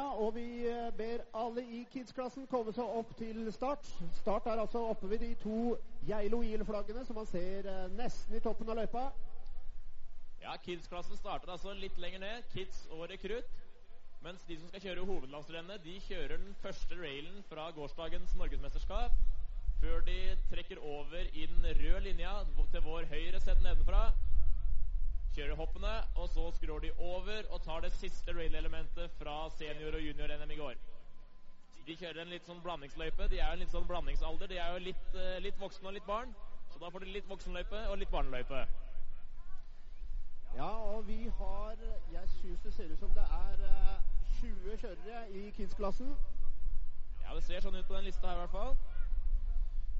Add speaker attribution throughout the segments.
Speaker 1: og vi eh, ber alle i Kids-klassen komme seg opp til start. Start er altså oppe ved de to Geilo IL-flaggene som man ser eh, nesten i toppen av løypa.
Speaker 2: Ja, Kids-klassen starter altså litt lenger ned, Kids og rekrutt. Mens de som skal kjøre hovedlandsrennet, de kjører den første railen fra gårsdagens norgesmesterskap. Før de trekker over i den røde linja til vår høyre sett nedenfra kjører hoppene, og så skrår de over og tar det siste rail-elementet fra senior- og junior-NM i går. de kjører en litt sånn blandingsløype. De er jo en litt sånn blandingsalder. De er jo litt, eh, litt voksne og litt barn. Så da får de litt voksenløype og litt barneløype.
Speaker 1: Ja, og vi har Jeg syns det ser ut som det er eh, 20 kjørere i Kids-klassen.
Speaker 2: Ja, det ser sånn ut på den lista her i hvert fall.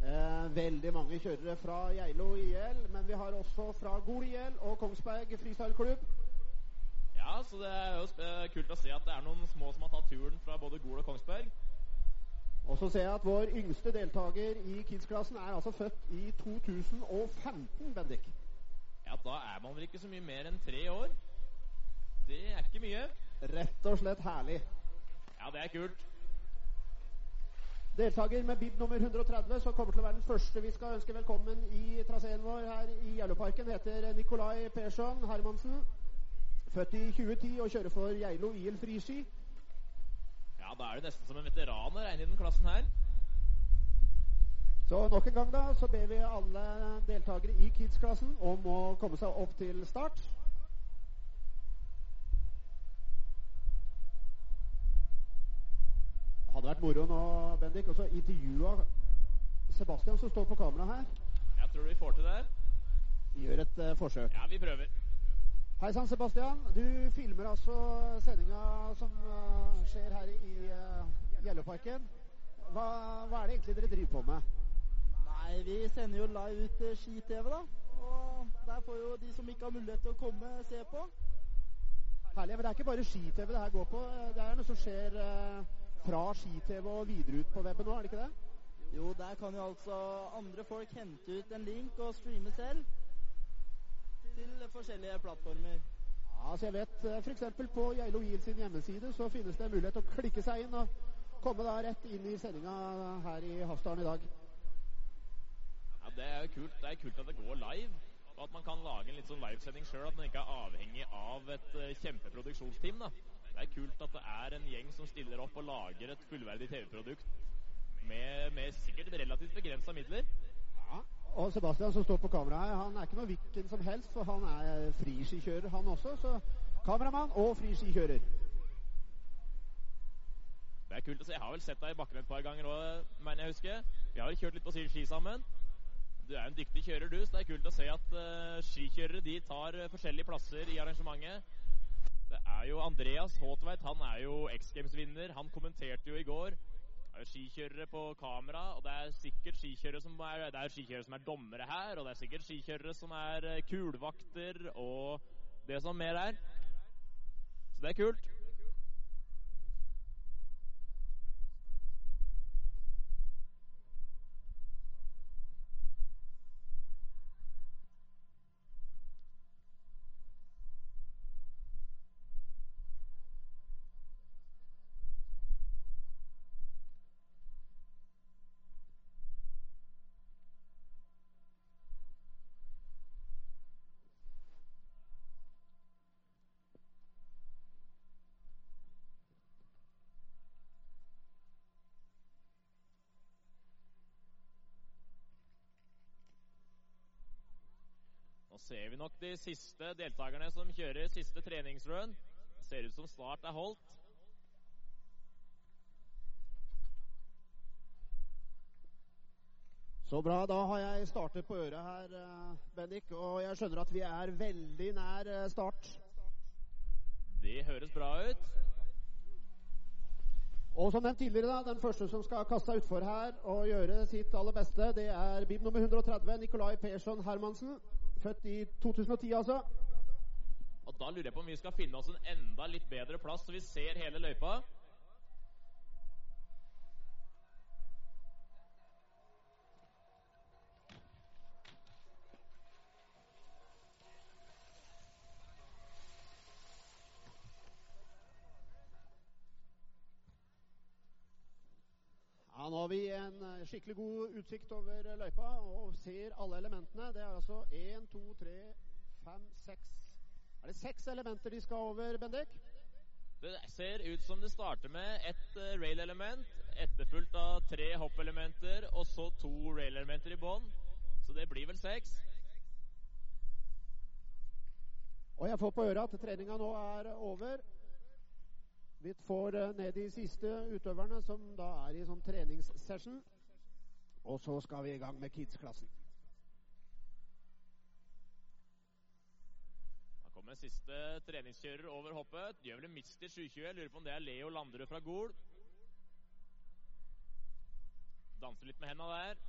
Speaker 1: Eh, veldig mange kjørere fra Geilo IL, men vi har også fra Gol IL og Kongsberg freestyleklubb.
Speaker 2: Ja, så det er jo kult å se at det er noen små som har tatt turen fra både Gol og Kongsberg.
Speaker 1: Og så ser jeg at vår yngste deltaker i Kids-klassen er altså født i 2015, Bendik.
Speaker 2: Ja, da er man vel ikke så mye mer enn tre år. Det er ikke mye.
Speaker 1: Rett og slett herlig.
Speaker 2: Ja, det er kult.
Speaker 1: Deltaker med bib nummer 130, som kommer til å være den første vi skal ønske velkommen i traseen vår her i Gjerloparken, heter Nikolai Persson Hermansen. Født i 2010 og kjører for Geilo IL friski.
Speaker 2: Ja, da er du nesten som en veteran å regne i den klassen her.
Speaker 1: Så nok en gang da, så ber vi alle deltakere i Kids-klassen om å komme seg opp til start. Moro nå, Bendik, Og så intervjua Sebastian som står på kamera her.
Speaker 2: Jeg tror vi får til det.
Speaker 1: Vi gjør et uh, forsøk.
Speaker 2: Ja, vi prøver.
Speaker 1: Hei sann, Sebastian. Du filmer altså sendinga som uh, skjer her i uh, Gjelloparken. Hva, hva er det egentlig dere driver på med?
Speaker 3: Nei, vi sender jo live ut uh, ski-TV, da. Og der får jo de som ikke har mulighet til å komme, se på.
Speaker 1: Herlig. Men det er ikke bare ski-TV det her går på. Det er noe som skjer eh, fra ski-TV og videre ut på weben nå, er det ikke det?
Speaker 3: Jo, der kan jo altså andre folk hente ut en link og streame selv til forskjellige plattformer.
Speaker 1: Ja, altså jeg vet eh, F.eks. på Geilo Wheel sin hjemmeside så finnes det mulighet til å klikke seg inn og komme da rett inn i sendinga her i Hafsdalen i dag.
Speaker 2: Ja, Det er jo kult. Det er kult at det går live. Og at man kan lage en litt sånn livesending sjøl. At man ikke er avhengig av et uh, kjempeproduksjonsteam. da. Det er kult at det er en gjeng som stiller opp og lager et fullverdig TV-produkt med, med sikkert relativt begrensa midler.
Speaker 1: Ja. Og Sebastian som står på kameraet, han er ikke noe hvilken som helst, for han er friskikjører han også. Så kameramann og friskikjører.
Speaker 2: Det er kult å se. Jeg har vel sett deg i bakken et par ganger òg, mener jeg husker. Vi har vel kjørt litt på ski sammen. Du er en dyktig kjører, du, så det er kult å se at uh, skikjørere de tar uh, forskjellige plasser i arrangementet. Det er jo Andreas Håtveit, han er jo X Games-vinner. Han kommenterte jo i går. Det er jo skikjørere på kamera, og det er sikkert skikjørere som er, det er skikjørere som er dommere her, og det er sikkert skikjørere som er uh, kulvakter og det som mer er. Så det er kult. Nå ser vi nok de siste deltakerne som kjører siste treningsrun. Ser ut som start er holdt.
Speaker 1: Så bra. Da har jeg startet på øret her, eh, Bendik. Og jeg skjønner at vi er veldig nær eh, start.
Speaker 2: Det høres bra ut.
Speaker 1: Og som nevnt tidligere, da, den første som skal kaste seg utfor her og gjøre sitt aller beste, det er bib nummer 130, Nikolai Persson Hermansen. Født i 2010, altså.
Speaker 2: Og da lurer jeg på om vi skal finne oss en enda litt bedre plass, så vi ser hele løypa.
Speaker 1: Ja, Nå har vi en eh, skikkelig god utsikt over eh, løypa og ser alle elementene. Det er altså én, to, tre, fem, seks Er det seks elementer de skal over, Bendik?
Speaker 2: Det ser ut som det starter med ett uh, rail-element, etterfulgt av tre hopp-elementer, og så to rail-elementer i bånn. Så det blir vel seks.
Speaker 1: Og jeg får på øret at treninga nå er over. Vi får eh, ned de siste utøverne, som da er i sånn treningssession. Og så skal vi i gang med kids-klassen.
Speaker 2: Da kommer siste treningskjører over hoppet. Gjør vel en mist i 720. Lurer på om det er Leo Landerud fra Gol. Danser litt med henda der.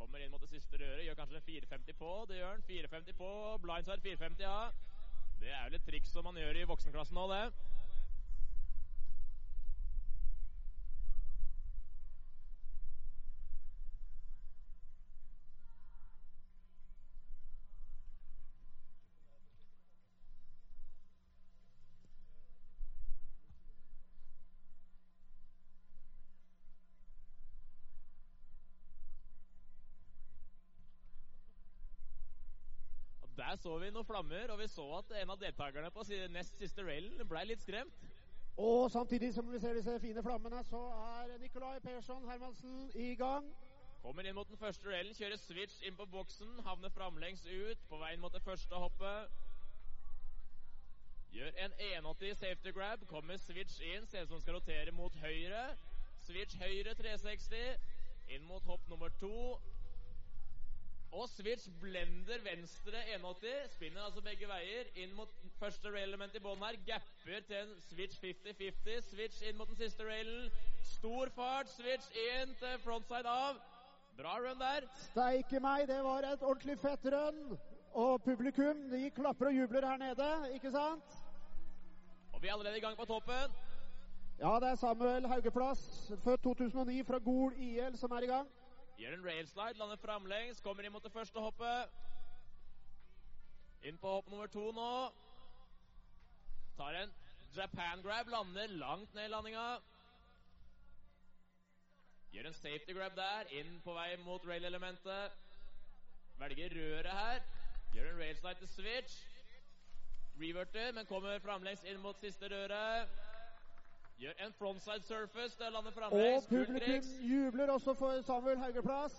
Speaker 2: Kommer inn mot det siste røret. Gjør kanskje en 450 på. Det gjør han. 450 på. Blindside 450, ja. Det er vel et triks som man gjør i voksenklassen nå, det. Og Der så vi noen flammer, og vi så at en av deltakerne på nest siste railen ble litt skremt.
Speaker 1: Og samtidig som vi ser disse fine flammene, så er Nikolai Persson Hermansen i gang.
Speaker 2: Kommer inn mot den første railen, kjører switch inn på boksen, havner framlengs ut, på veien mot det første hoppet. Gjør en 180 safety grab, kommer switch inn, ser ut som skal rotere mot høyre. Switch høyre 360, inn mot hopp nummer to. Og switch blender venstre 180, spinner altså begge veier, inn mot første rail-element i bånn her, gapper til en switch 50-50, switch inn mot den siste railen. Stor fart, switch inn til frontside av. Bra run der.
Speaker 1: Steike meg, det var et ordentlig fett run. Og publikum de klapper og jubler her nede, ikke sant?
Speaker 2: Og vi er allerede i gang på toppen.
Speaker 1: Ja, det er Samuel Haugeplass, født 2009 fra Gol IL, som er i gang.
Speaker 2: Gjør en railslide, lander framlengs, kommer inn mot det første hoppet. Inn på hopp nummer to nå. Tar en Japan grab, lander langt ned i landinga. Gjør en safety grab der, inn på vei mot rail-elementet. Velger røret her. Gjør en railslide til switch. Reverter, men kommer framlengs inn mot siste røret. Gjør en frontside surface, Det lander
Speaker 1: Og
Speaker 2: framlengs. Kult
Speaker 1: publikum jubler også for Samuel Haugeplass.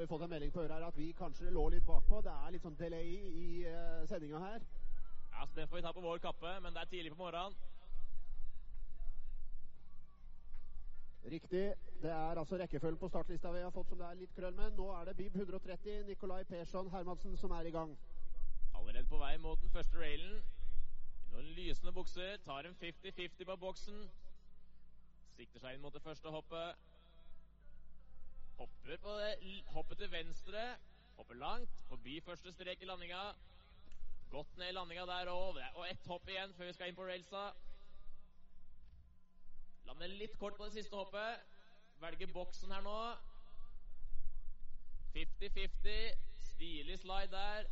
Speaker 1: Har vi fått en melding på øret her at vi kanskje lå litt bakpå. Det er litt sånn delay i uh, sendinga her.
Speaker 2: Ja, så Den får vi ta på vår kappe, men det er tidlig på morgenen.
Speaker 1: Riktig. Det er altså rekkefølgen på startlista vi har fått som det er litt krøll med. Nå er det Bib 130, Nikolai Persson Hermansen, som er i gang.
Speaker 2: Allerede på vei mot den første railen. Noen lysende bukser. Tar en 50-50 på boksen. Sikter seg inn mot det første hoppet. Hopper på det hopper til venstre. Hopper langt. Forbi første strek i landinga. Godt ned i landinga der òg. Og ett hopp igjen før vi skal inn på railsa. Lander litt kort på det siste hoppet. Velger boksen her nå. 50-50. Stilig slide der.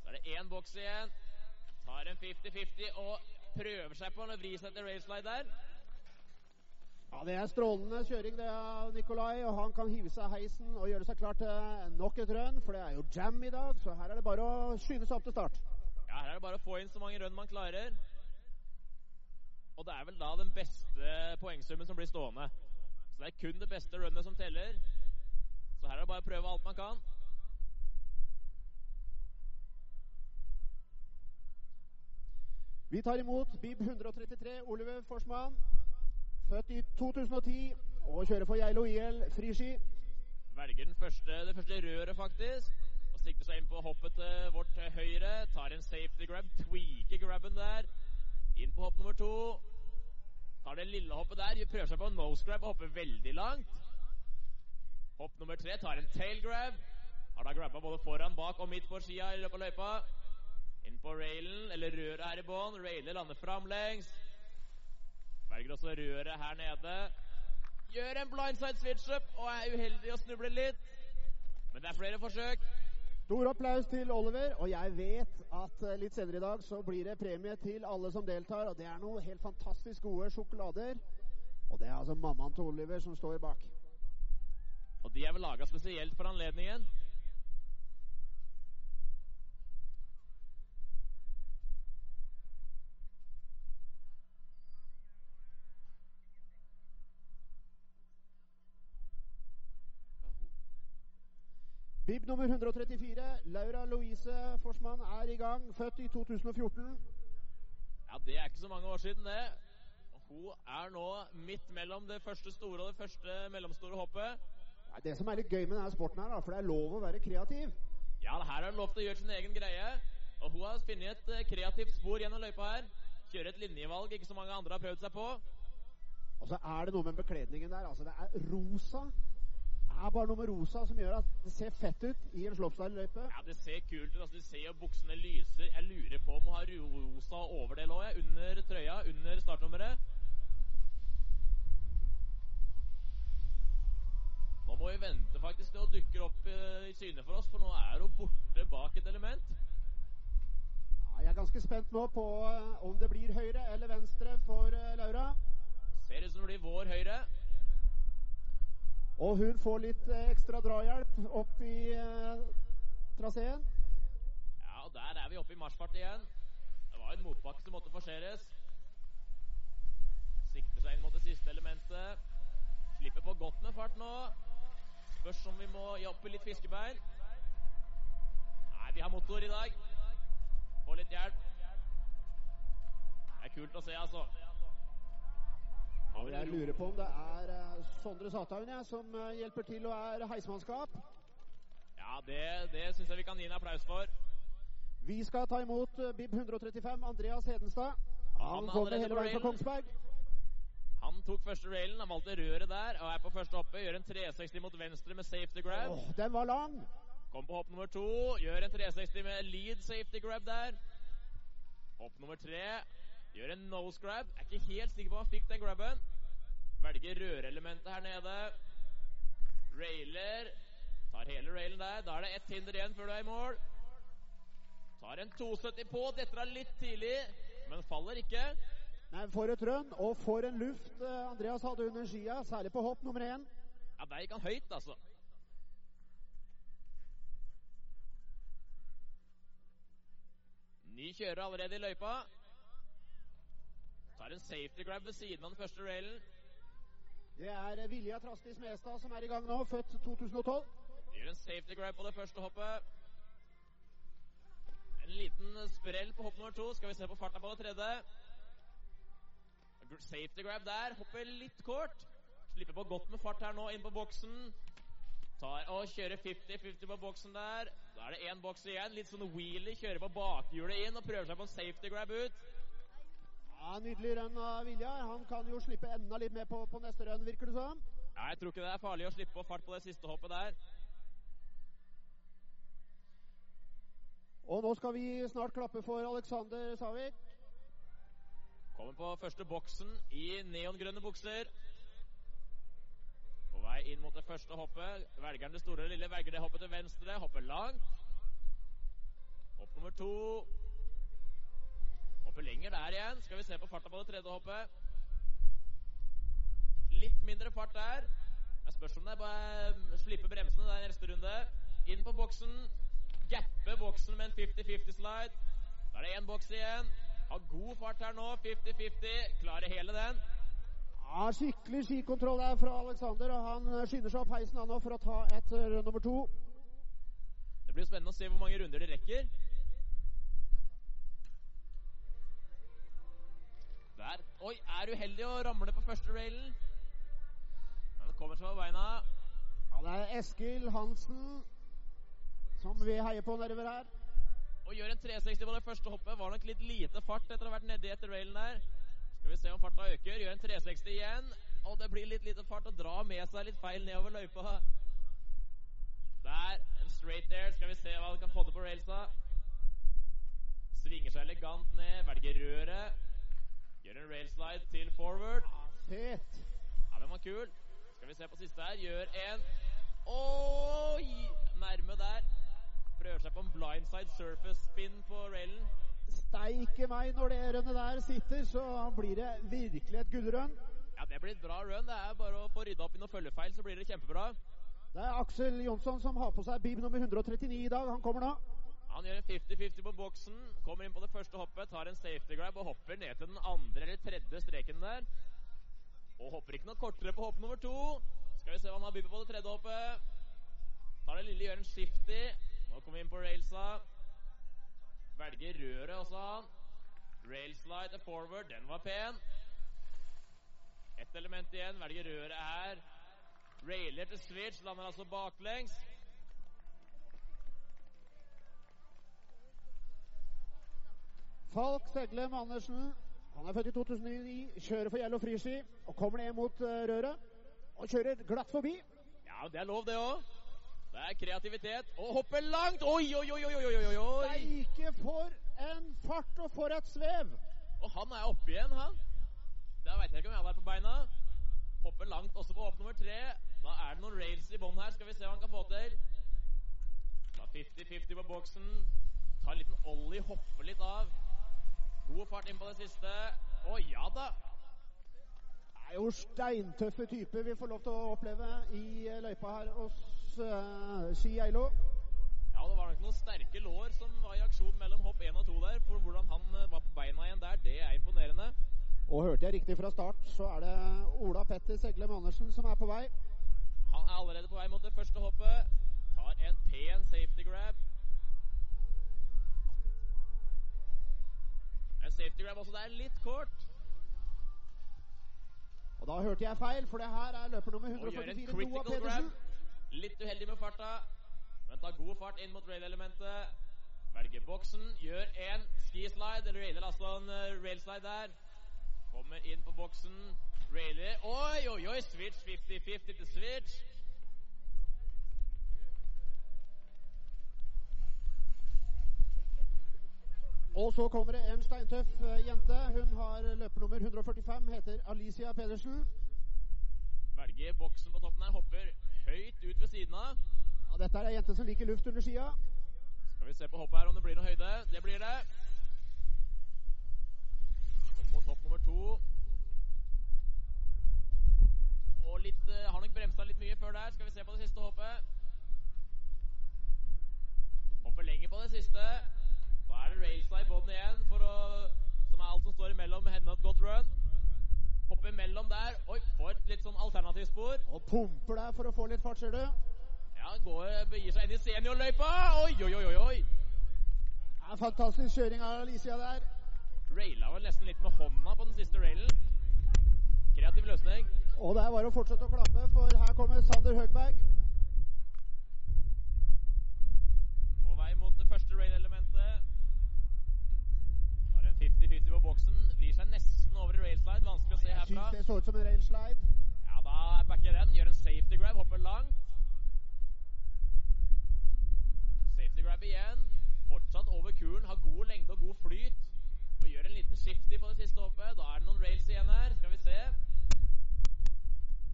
Speaker 2: Så er det én boks igjen. Tar en 50-50 og prøver seg på å vri seg til railslide der.
Speaker 1: Ja, Det er strålende kjøring det av Nikolai, og han kan hive seg heisen og gjøre seg klar til nok et run, for det er jo jam i dag, så her er det bare å skynde seg opp til start.
Speaker 2: Ja, Her er det bare å få inn så mange run man klarer. Og det er vel da den beste poengsummen som blir stående. Så det er kun det beste runnet som teller. Så her er det bare å prøve alt man kan.
Speaker 1: Vi tar imot Bib 133, Oliver Forsman, født i 2010 og kjører for Geilo IL friski.
Speaker 2: Velger den første, det første røret, faktisk. Og sikter seg inn på hoppet til vårt til høyre. Tar en safety grab. Tweaker grabben der. Inn på hopp nummer to. Tar det lille hoppet der. Prøver seg på nose grab og hopper veldig langt. Hopp nummer tre. Tar en tail grab. Har da grabba både foran, bak og midt på skia i løpet av løypa. Inn på railen, eller røret her i bånn. Railer lander framlengs. Velger også røret her nede. Gjør en blindside switch-up og er uheldig og snubler litt. Men det er flere forsøk.
Speaker 1: Stor applaus til Oliver, og jeg vet at eh, litt senere i dag så blir det premie til alle som deltar, og det er noen helt fantastisk gode sjokolader. Og det er altså mammaen til Oliver som står bak.
Speaker 2: Og de er vel laga spesielt for anledningen.
Speaker 1: Bib nummer 134, Laura Louise Forsmann, er i gang. Født i 2014.
Speaker 2: Ja, Det er ikke så mange år siden, det. Hun er nå midt mellom det første store og det første mellomstore hoppet.
Speaker 1: Ja, Det som er litt gøy med denne sporten, her, da, for det er lov å være kreativ.
Speaker 2: Ja, det her er lov til å gjøre sin egen greie. Og hun har funnet et eh, kreativt spor gjennom løypa her. Kjøre et linjevalg ikke så mange andre har prøvd seg på.
Speaker 1: Og så er det noe med bekledningen der. altså Det er rosa. Er bare noe med rosa som gjør at det ser fett ut i en slopestyle-løype.
Speaker 2: Ja, Det ser kult ut. altså Du ser jo buksene lyser. Jeg lurer på om hun har rosa overdel òg, jeg. Under trøya, under startnummeret. Nå må vi vente faktisk til hun dukker opp eh, i syne for oss, for nå er hun borte bak et element.
Speaker 1: Ja, jeg er ganske spent nå på eh, om det blir høyre eller venstre for eh, Laura.
Speaker 2: Ser ut som det blir vår høyre.
Speaker 1: Og hun får litt eh, ekstra drahjelp opp i eh, traseen.
Speaker 2: Ja, og der er vi oppe i marsjfart igjen. Det var en motbakke som måtte forseres. Sikter seg inn mot det siste elementet. Slipper på godt med fart nå. Spørs om vi må gi litt fiskebein. Nei, vi har motor i dag. Få litt hjelp. Det er kult å se, altså.
Speaker 1: Jeg lurer på om det er eh, Sondre Sathaugen som eh, hjelper til og er heismannskap.
Speaker 2: Ja, det, det syns jeg vi kan gi en applaus for.
Speaker 1: Vi skal ta imot eh, Bib 135, Andreas Hedenstad.
Speaker 2: Han
Speaker 1: Han
Speaker 2: er
Speaker 1: kommer hele veien fra. Kongsberg.
Speaker 2: Han tok første railen, han valgte røret der og er på første hoppet. Gjør en 360 mot venstre med safety grab.
Speaker 1: Åh, den var lang.
Speaker 2: Kom på hopp nummer to. Gjør en 360 med lead safety grab der. Hopp nummer tre. Gjør en nose grab. Er ikke helt sikker på om han fikk den grabben. Velger rørelementet her nede. Railer. Tar hele railen der. Da er det ett hinder igjen før du er i mål. Tar en 270 på. Detter av litt tidlig, men faller ikke.
Speaker 1: Nei, For et rønn, og for en luft eh, Andreas hadde under skia, særlig på hopp nummer én.
Speaker 2: Ja, der gikk han høyt, altså. Ny kjører allerede i løypa. Tar en safety grab ved siden av den første railen.
Speaker 1: Det er eh, Vilja Trasti Smestad som er i gang nå, født 2012.
Speaker 2: Gjør en safety grab på det første hoppet. En liten sprell på hopp nummer to. Skal vi se på farta på det tredje. Safety grab der. Hopper litt kort. Slipper på godt med fart her nå, inn på boksen. Tar og kjører 50-50 på boksen der. Da er det én boks igjen. Litt sånn wheelie. Kjører på bakhjulet inn og prøver seg på en safety grab ut.
Speaker 1: Ja, Nydelig rønn av Vilja. Han kan jo slippe enda litt mer på, på neste rønn, virker det som.
Speaker 2: Ja, jeg tror ikke det er farlig å slippe på fart på det siste hoppet der.
Speaker 1: Og nå skal vi snart klappe for Alexander Savik.
Speaker 2: Kommer på første boksen i neongrønne bukser. På vei inn mot det første hoppet. Velger han det store eller lille, velger det hoppet til venstre. Hopper langt. Hopp nummer to. Hopper lenger der igjen. Skal vi se på farta på det tredje hoppet. Litt mindre fart der. Jeg spørs om det er bare slippe bremsene der i neste runde. Inn på boksen. Gappe boksen med en 50-50 slide. Da er det én boks igjen. Har god fart her nå. 50-50. Klarer hele den.
Speaker 1: Ja, Skikkelig skikontroll der fra Alexander, og han eh, skynder seg opp heisen han nå for å ta et eh, nummer to.
Speaker 2: Det blir spennende å se hvor mange runder de rekker. Der. Oi, er uheldig å ramle på første railen. Men kommer seg på beina.
Speaker 1: Ja, Det er Eskil Hansen som vi heier på nedover her.
Speaker 2: Og gjør en 360 på det første hoppet. Var nok litt lite fart etter å ha vært nedi etter railen der. Skal vi se om farta øker. Gjør en 360 igjen. Og det blir litt lite fart og drar med seg litt feil nedover løypa. Der. En straight air. Skal vi se hva han kan få til på railsa. Svinger seg elegant ned. Velger røret. Gjør en railslide til forward.
Speaker 1: Fet.
Speaker 2: Ja, den var kul. Skal vi se på siste her. Gjør en Oi! Nærme der. Prøver seg på en blindside surface spin på railen.
Speaker 1: Steike meg, når det rønnet der sitter, så blir det virkelig et gullrønn.
Speaker 2: Ja, det blir et bra run. Det er bare å få rydda opp i noen følgefeil, så blir det kjempebra.
Speaker 1: Det er Aksel Jonsson som har på seg bib nummer 139 i dag. Han kommer nå.
Speaker 2: Han gjør en 50-50 på boksen, kommer inn på det første hoppet, tar en safety grab og hopper ned til den andre eller tredje streken der. Og hopper ikke noe kortere på hopp nummer to. Skal vi se hva han har byttet på det tredje hoppet. Tar det lille, gjør en shifty. Nå kommer vi inn på railsa. Velger røret også, han. Railslide forward, den var pen. Ett element igjen, velger røret her. Railer til switch, lander altså baklengs.
Speaker 1: Falk Seglem Andersen. Han er født i 2009, kjører for Yellow Freeski og kommer ned mot eh, røret. Og kjører glatt forbi.
Speaker 2: Ja, det er lov, det òg. Det er kreativitet. Og hopper langt! Oi, oi, oi, oi, oi, oi!
Speaker 1: Steike for en fart og for et svev!
Speaker 2: Og han er oppe igjen, han. Da veit jeg ikke om jeg hadde vært på beina. Hopper langt også på hopp nummer tre. Da er det noen rails i bånn her. Skal vi se hva han kan få til. Da 50-50 på boksen. Tar en liten ollie, hopper litt av. God fart inn på det siste. Å ja da.
Speaker 1: Det er jo steintøffe typer vi får lov til å oppleve i eh, løypa her hos uh, Ski Eilo.
Speaker 2: Ja, det var nok noen sterke lår som var i aksjon mellom hopp 1 og 2 der. For hvordan han eh, var på beina igjen der, det er imponerende.
Speaker 1: Og hørte jeg riktig fra start, så er det Ola Petter Seglem Andersen som er på vei.
Speaker 2: Han er allerede på vei mot det første hoppet. Tar en pen safety grab. Safety grab også der, litt kort.
Speaker 1: Og da hørte jeg feil, for det her er løper nummer
Speaker 2: Og gjør en
Speaker 1: 144, Noah
Speaker 2: critical
Speaker 1: Pedersen.
Speaker 2: grab. Litt uheldig med farta, men tar god fart inn mot rail-elementet. Velger boksen, gjør en skislide, eller railer altså en rail railslide der. Kommer inn på boksen, railer Oi, oi, oi! Switch 50-50 til switch.
Speaker 1: Og så kommer det en steintøff eh, jente. Hun har løper nummer 145, heter Alicia Pedersen.
Speaker 2: Velger boksen på toppen her, hopper høyt ut ved siden av.
Speaker 1: Ja, dette er ei jente som liker luft under skia.
Speaker 2: Skal vi se på hoppet her om det blir noe høyde. Det blir det. Kom mot hopp nummer to. Og litt, eh, har nok bremsa litt mye før der. Skal vi se på det siste hoppet. Hopper lenger på det siste. Da er det railsa i bånn igjen, for å, som er alt som står imellom henne og et godt run. Hopper imellom der. Oi, får et litt sånn alternativspor.
Speaker 1: Og pumper der for å få litt fart, ser du.
Speaker 2: Ja, går, begir seg inn i seniorløypa. Oi, oi, oi, oi,
Speaker 1: er fantastisk kjøring av Alicia der.
Speaker 2: Raila vel nesten litt med hånda på den siste railen. Kreativ løsning.
Speaker 1: Og der var det å fortsette å klappe, for her kommer Sander Høgberg.
Speaker 2: På vei mot det første rail-elementet. Har en 50-50 på boksen. Vrir seg nesten over i railslide. Vanskelig å se
Speaker 1: Jeg
Speaker 2: herfra.
Speaker 1: syns det så ut som en railslide.
Speaker 2: Ja, da backer den. Gjør en safety grab. Hopper langt. Safety grab igjen. Fortsatt over kuren. Har god lengde og god flyt. Og gjør en liten shifty på det siste hoppet. Da er det noen rails igjen her. Skal vi se.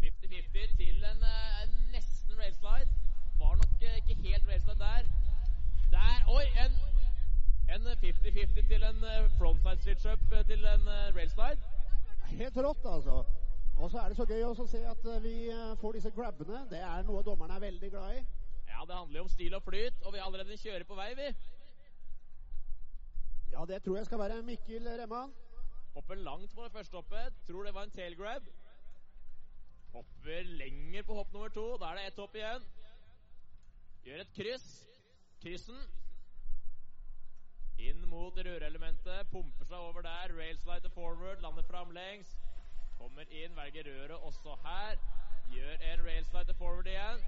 Speaker 2: 50-50 til en en nesten railslide. Var nok eh, ikke helt railslide der. Der Oi! En en 50-50 til en eh, frontside switch-up eh, til en rail railslide.
Speaker 1: Helt rått, altså. Og så er det så gøy også å se at eh, vi eh, får disse grabbene. Det er noe dommerne er veldig glad i.
Speaker 2: Ja, det handler jo om stil og flyt, og vi er allerede kjører på vei, vi.
Speaker 1: Ja, det tror jeg skal være Mikkel Remman.
Speaker 2: Hopper langt på det første hoppet. Tror det var en tail grab. Hopper lenger på hopp nummer to. Da er det ett hopp igjen. Gjør et kryss. Kryssen. Inn mot rørelementet. Pumper seg over der. Railslide forward. Lander framlengs. Kommer inn, velger røret også her. Gjør en railslide forward igjen.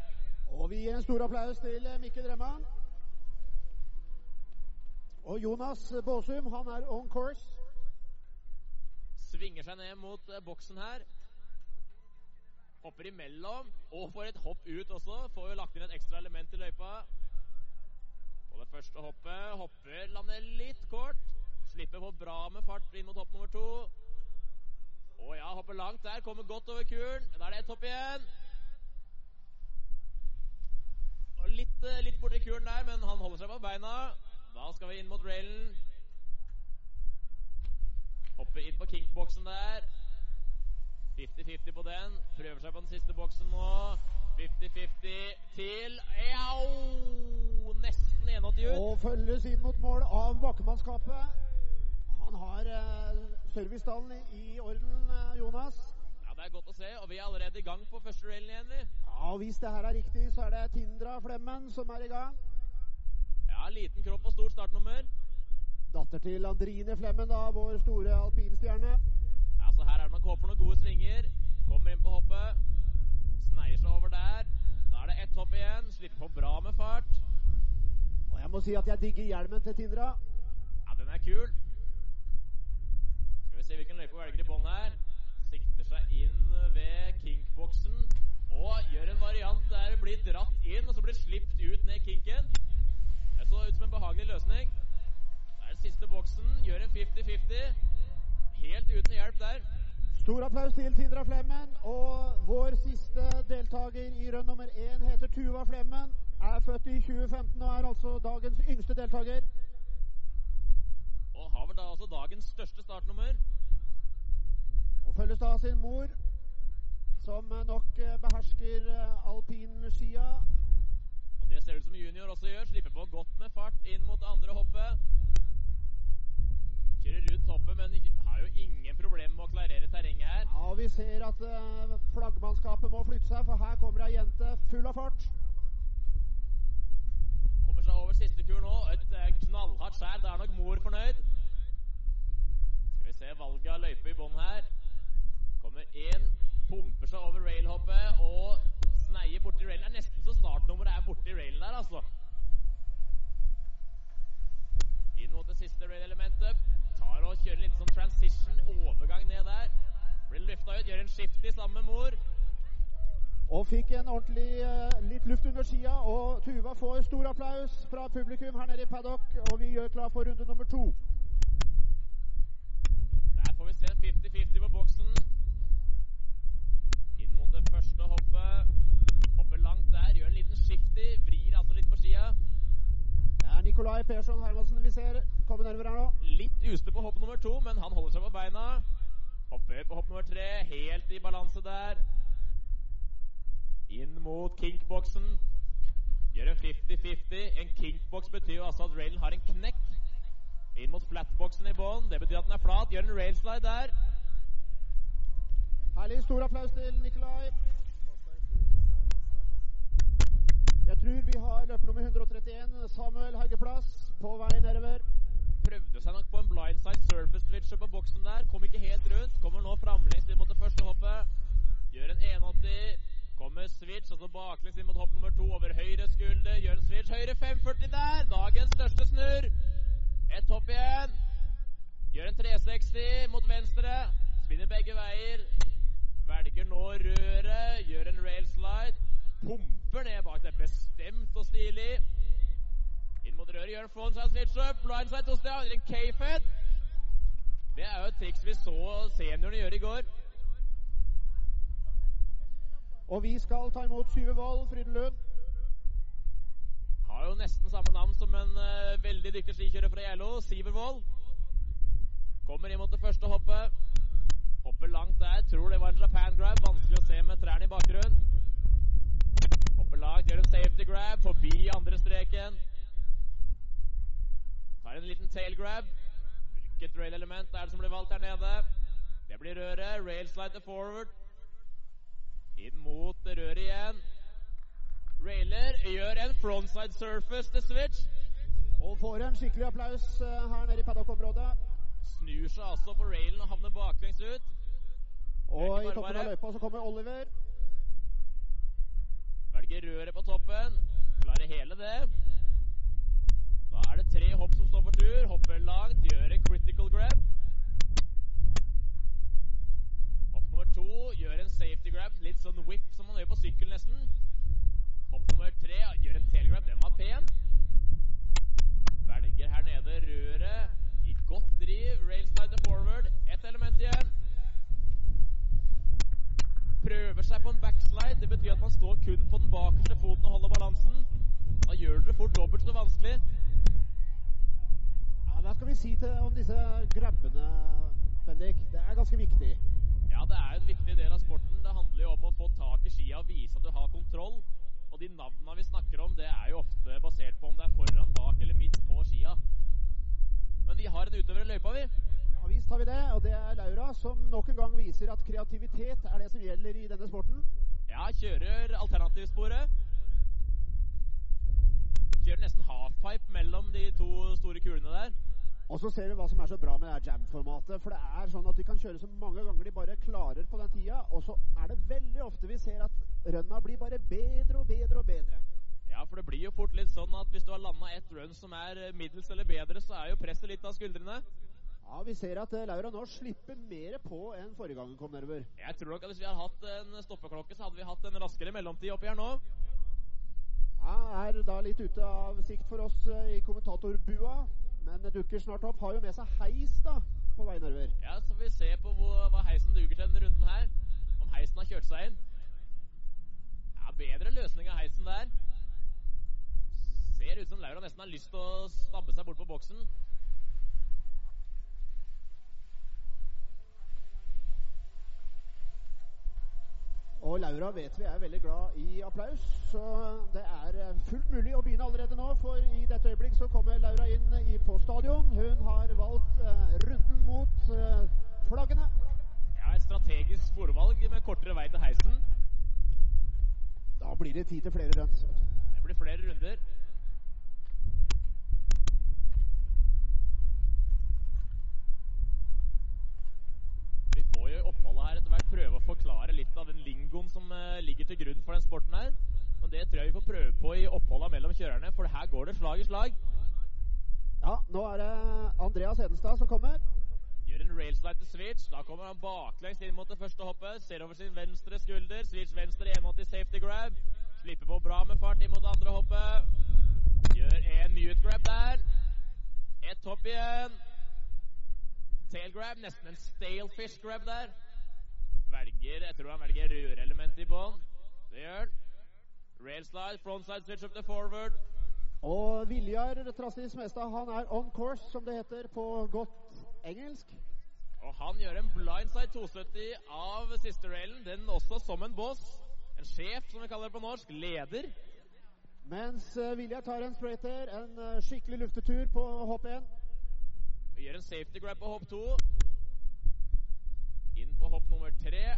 Speaker 1: Og vi gir en stor applaus til eh, Mikkel Remma. Og Jonas Båsum, han er on course.
Speaker 2: Svinger seg ned mot eh, boksen her. Hopper imellom, og får et hopp ut også. Får jo lagt inn et ekstra element i løypa. På det første hoppet. Hopper, lander litt kort. Slipper på bra med fart inn mot hopp nummer to. Å ja, hopper langt der. Kommer godt over kuren. Da er det ett hopp igjen. Og litt, eh, litt borti kuren der, men han holder seg på beina. Da skal vi inn mot railen. Hopper inn på kinkboksen der. 50-50 på den. Prøver seg på den siste boksen nå. 50-50 til Au! Nesten 81 ut.
Speaker 1: Og følges inn mot mål av bakkemannskapet. Han har eh, servicestallen i, i orden, eh, Jonas.
Speaker 2: Ja, det er godt å se, og vi er allerede i gang på første railen igjen, vi.
Speaker 1: Ja, og Hvis det her er riktig, så er det Tindra Flemmen som er i gang.
Speaker 2: Ja, liten kropp og stort startnummer.
Speaker 1: Datter til Andrine Flemmen, da, vår store alpinstjerne.
Speaker 2: Ja, så her er det nok håp for noen gode svinger. Kommer inn på hoppet. Sneier seg over der. Da er det ett hopp igjen. Slipper på bra med fart.
Speaker 1: Og jeg må si at jeg digger hjelmen til Tindra.
Speaker 2: Ja, den er kul. Skal vi se hvilken løype hun velger i bånn her. Sikter seg inn ved kinkboksen. Og gjør en variant der det blir dratt inn, og så blir slipt ut ned kinken. Det så ut som en behagelig løsning. Det er den siste boksen. Gjør en 50-50. Helt uten hjelp der.
Speaker 1: Stor applaus til Tindra Flemmen. Og vår siste deltaker i rønn nummer én heter Tuva Flemmen. Er født i 2015 og er altså dagens yngste deltaker.
Speaker 2: Og har vel da også dagens største startnummer.
Speaker 1: Og følges da av sin mor, som nok eh, behersker eh, alpinskia.
Speaker 2: Og det ser ut som junior også gjør. Slipper på godt med fart inn mot andre hoppet. Kjører rundt hoppet, men har jo ingen problemer med å klarere terrenget her.
Speaker 1: Ja, og vi ser at uh, flaggmannskapet må flytte seg, for her kommer ei jente full av fart.
Speaker 2: Kommer seg over siste kur nå. Et uh, knallhardt skjær. Da er nok mor fornøyd. Skal vi se valget av løype i bånn her. Kommer inn, pumper seg over railhoppet og sneier borti railen. Det er nesten så startnummeret er borti railen der, altså. Inn mot det siste rail-elementet. Tar og kjører litt sånn transition, overgang ned der. Blir lufta ut, gjør en skift sammen med mor.
Speaker 1: Og fikk en ordentlig eh, litt luft under skia. Og Tuva får stor applaus fra publikum her nede i paddock, og vi gjør klar for runde nummer to.
Speaker 2: Der får vi se en 50-50 på boksen. Inn mot det første hoppet. Hopper langt der, gjør en liten shifty, vrir altså litt på skia.
Speaker 1: Det er Nikolai Persson Hermansen vi ser komme nærmere her nå.
Speaker 2: Litt ustø på hopp nummer to, men han holder seg på beina. Hopper på hopp nummer tre, helt i balanse der. Inn mot kinkboksen. Gjør en 50-50. En kinkboks betyr jo altså at railen har en knekk. Inn mot flatboksen i bånn. Det betyr at den er flat. Gjør en railslide der.
Speaker 1: Herlig. Stor applaus til Nikolai. Jeg tror vi har løper nummer 131, Samuel Haugeplass, på vei nedover.
Speaker 2: Prøvde seg nok på en blindside surface switcher på boksen der. Kom ikke helt rundt. Kommer nå framlengs inn mot det første hoppet. Gjør en 180. Kommer switch, og så baklengs inn mot hopp nummer to over høyre skulder. Gjør en switch. Høyre 540 der. Dagens største snurr. Ett hopp igjen. Gjør en 360 mot venstre. Spinner begge veier. Velger nå røret. Gjør en railslide. Pumper ned bak. Det er bestemt og stilig. Inn mot røret, gjør en frontside switch up, blindside to sted, en K-fed. Det er jo et triks vi så seniorene gjøre i går.
Speaker 1: Og vi skal ta imot Syve Wold Frydenlund.
Speaker 2: Har jo nesten samme navn som en uh, veldig dyktig skikjører fra Geilo, Sivervold. Kommer inn mot det første hoppet. Hopper langt der. Tror det var en Japan grab. Vanskelig å se med trærne i bakgrunnen. Hopper langt, gjør en safety grab forbi andre streken. Tar en liten tail grab. Hvilket rail-element er det som blir valgt her nede? Det blir røret. Rail slide forward. Inn mot røret igjen. Railer gjør en frontside surface til switch.
Speaker 1: Og får en skikkelig applaus eh, her nede i paddock-området.
Speaker 2: Snur seg altså på railen og havner baklengs ut.
Speaker 1: Og i toppen av løypa så kommer Oliver.
Speaker 2: Velger røret på toppen. Klarer hele det. Da er det tre hopp som står for tur. Hopper langt, gjør en critical grab. Hopp nummer to gjør en safety grab. Litt sånn whip som man gjør på sykkel nesten. Hopp nummer tre gjør en tail grab. Den var pen. Velger her nede røret i godt driv. Railslide forward. Ett element igjen. Prøver seg på en backslide. Det betyr at man står kun på den bakerste foten og holder balansen. Da gjør dere fort dobbelt så vanskelig.
Speaker 1: Ja, Hva skal vi si til, om disse grabbene, Bendik? Det er ganske viktig.
Speaker 2: Ja, det er en viktig del av sporten. Det handler jo om å få tak i skia og vise at du har kontroll. Og de navnene vi snakker om, det er jo ofte basert på om det er foran, bak eller midt på skia. Men vi har en utøver i løypa, vi.
Speaker 1: Ja visst har vi vi det, og det er Laura som nok en gang viser at kreativitet er det som gjelder i denne sporten.
Speaker 2: Ja, kjører alternativsporet. Kjører nesten halfpipe mellom de to store kulene der.
Speaker 1: Og så ser vi hva som er så bra med det her jam-formatet. For det er sånn at de kan kjøre så mange ganger de bare klarer på den tida. Og så er det veldig ofte vi ser at rønna blir bare bedre og bedre og bedre.
Speaker 2: Ja, for det blir jo fort litt sånn at hvis du har landa ett run som er eh, middels eller bedre, så er jo presset litt av skuldrene.
Speaker 1: Ja, Vi ser at eh, Laura nå slipper mer på enn forrige gang hun kom nedover.
Speaker 2: Jeg tror nok at hvis vi hadde hatt en stoppeklokke, så hadde vi hatt en raskere mellomtid oppi her nå.
Speaker 1: Ja, Er da litt ute av sikt for oss eh, i kommentatorbua, men dukker snart opp. Har jo med seg heis da, på vei nordover.
Speaker 2: Ja, så får vi se på hvor, hva heisen duger til denne runden her. Om heisen har kjørt seg inn. Ja, bedre løsning av heisen der. Ser ut som Laura nesten har lyst til å stabbe seg bort på boksen.
Speaker 1: Og Laura vet vi er veldig glad i applaus, så det er eh, fullt mulig å begynne allerede nå. For i dette øyeblikk så kommer Laura inn på stadion. Hun har valgt eh, runden mot eh, flaggene.
Speaker 2: Ja, et strategisk sporvalg med kortere vei til heisen.
Speaker 1: Da blir det tid til flere runs.
Speaker 2: Det blir flere runder. Vi får jo i oppholdet her etter hvert prøve å forklare litt av den lingoen som eh, ligger til grunn for den sporten her. Men det tror jeg vi får prøve på i oppholda mellom kjørerne, for her går det slag i slag.
Speaker 1: Ja, nå er det Andreas Hedenstad som kommer.
Speaker 2: Gjør en railslide til switch. Da kommer han baklengs inn mot det første hoppet. Ser over sin venstre skulder. Switch venstre inn mot i safety grab. Slipper på bra med fart inn mot det andre hoppet. Gjør en mute grab der. Ett hopp igjen. Tail grab. Nesten en stale fish grab der. Velger, Jeg tror han velger rørelementet i bånn. Det gjør han. Rail slide, frontside switch up to forward.
Speaker 1: Og Viljar Trassis Mestad han er on course, som det heter på godt engelsk.
Speaker 2: Og han gjør en blindside 270 av siste railen, den også som en boss. En sjef, som vi kaller det på norsk. Leder.
Speaker 1: Mens uh, Viljar tar en straighter, en eh, skikkelig luftetur på hopp 1.
Speaker 2: Vi gjør en safety grab på hopp 2. På hopp nummer tre.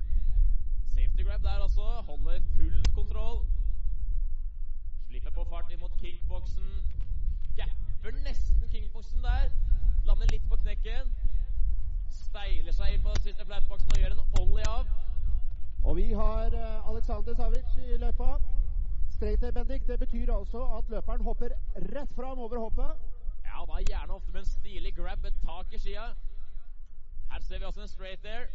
Speaker 2: Safety grab der også. Holder full kontroll. Slipper på fart inn mot kinkboksen. Gapper nesten kinkboksen der. Lander litt på knekken. Steiler seg inn på siste flatboksen og gjør en ollie av.
Speaker 1: Og vi har uh, Aleksander Savic i løypa. air Bendik. Det betyr altså at løperen hopper rett fram over hoppet.
Speaker 2: Ja, da gjerne ofte med en stilig grab, et tak i skia. Her ser vi også en straight there.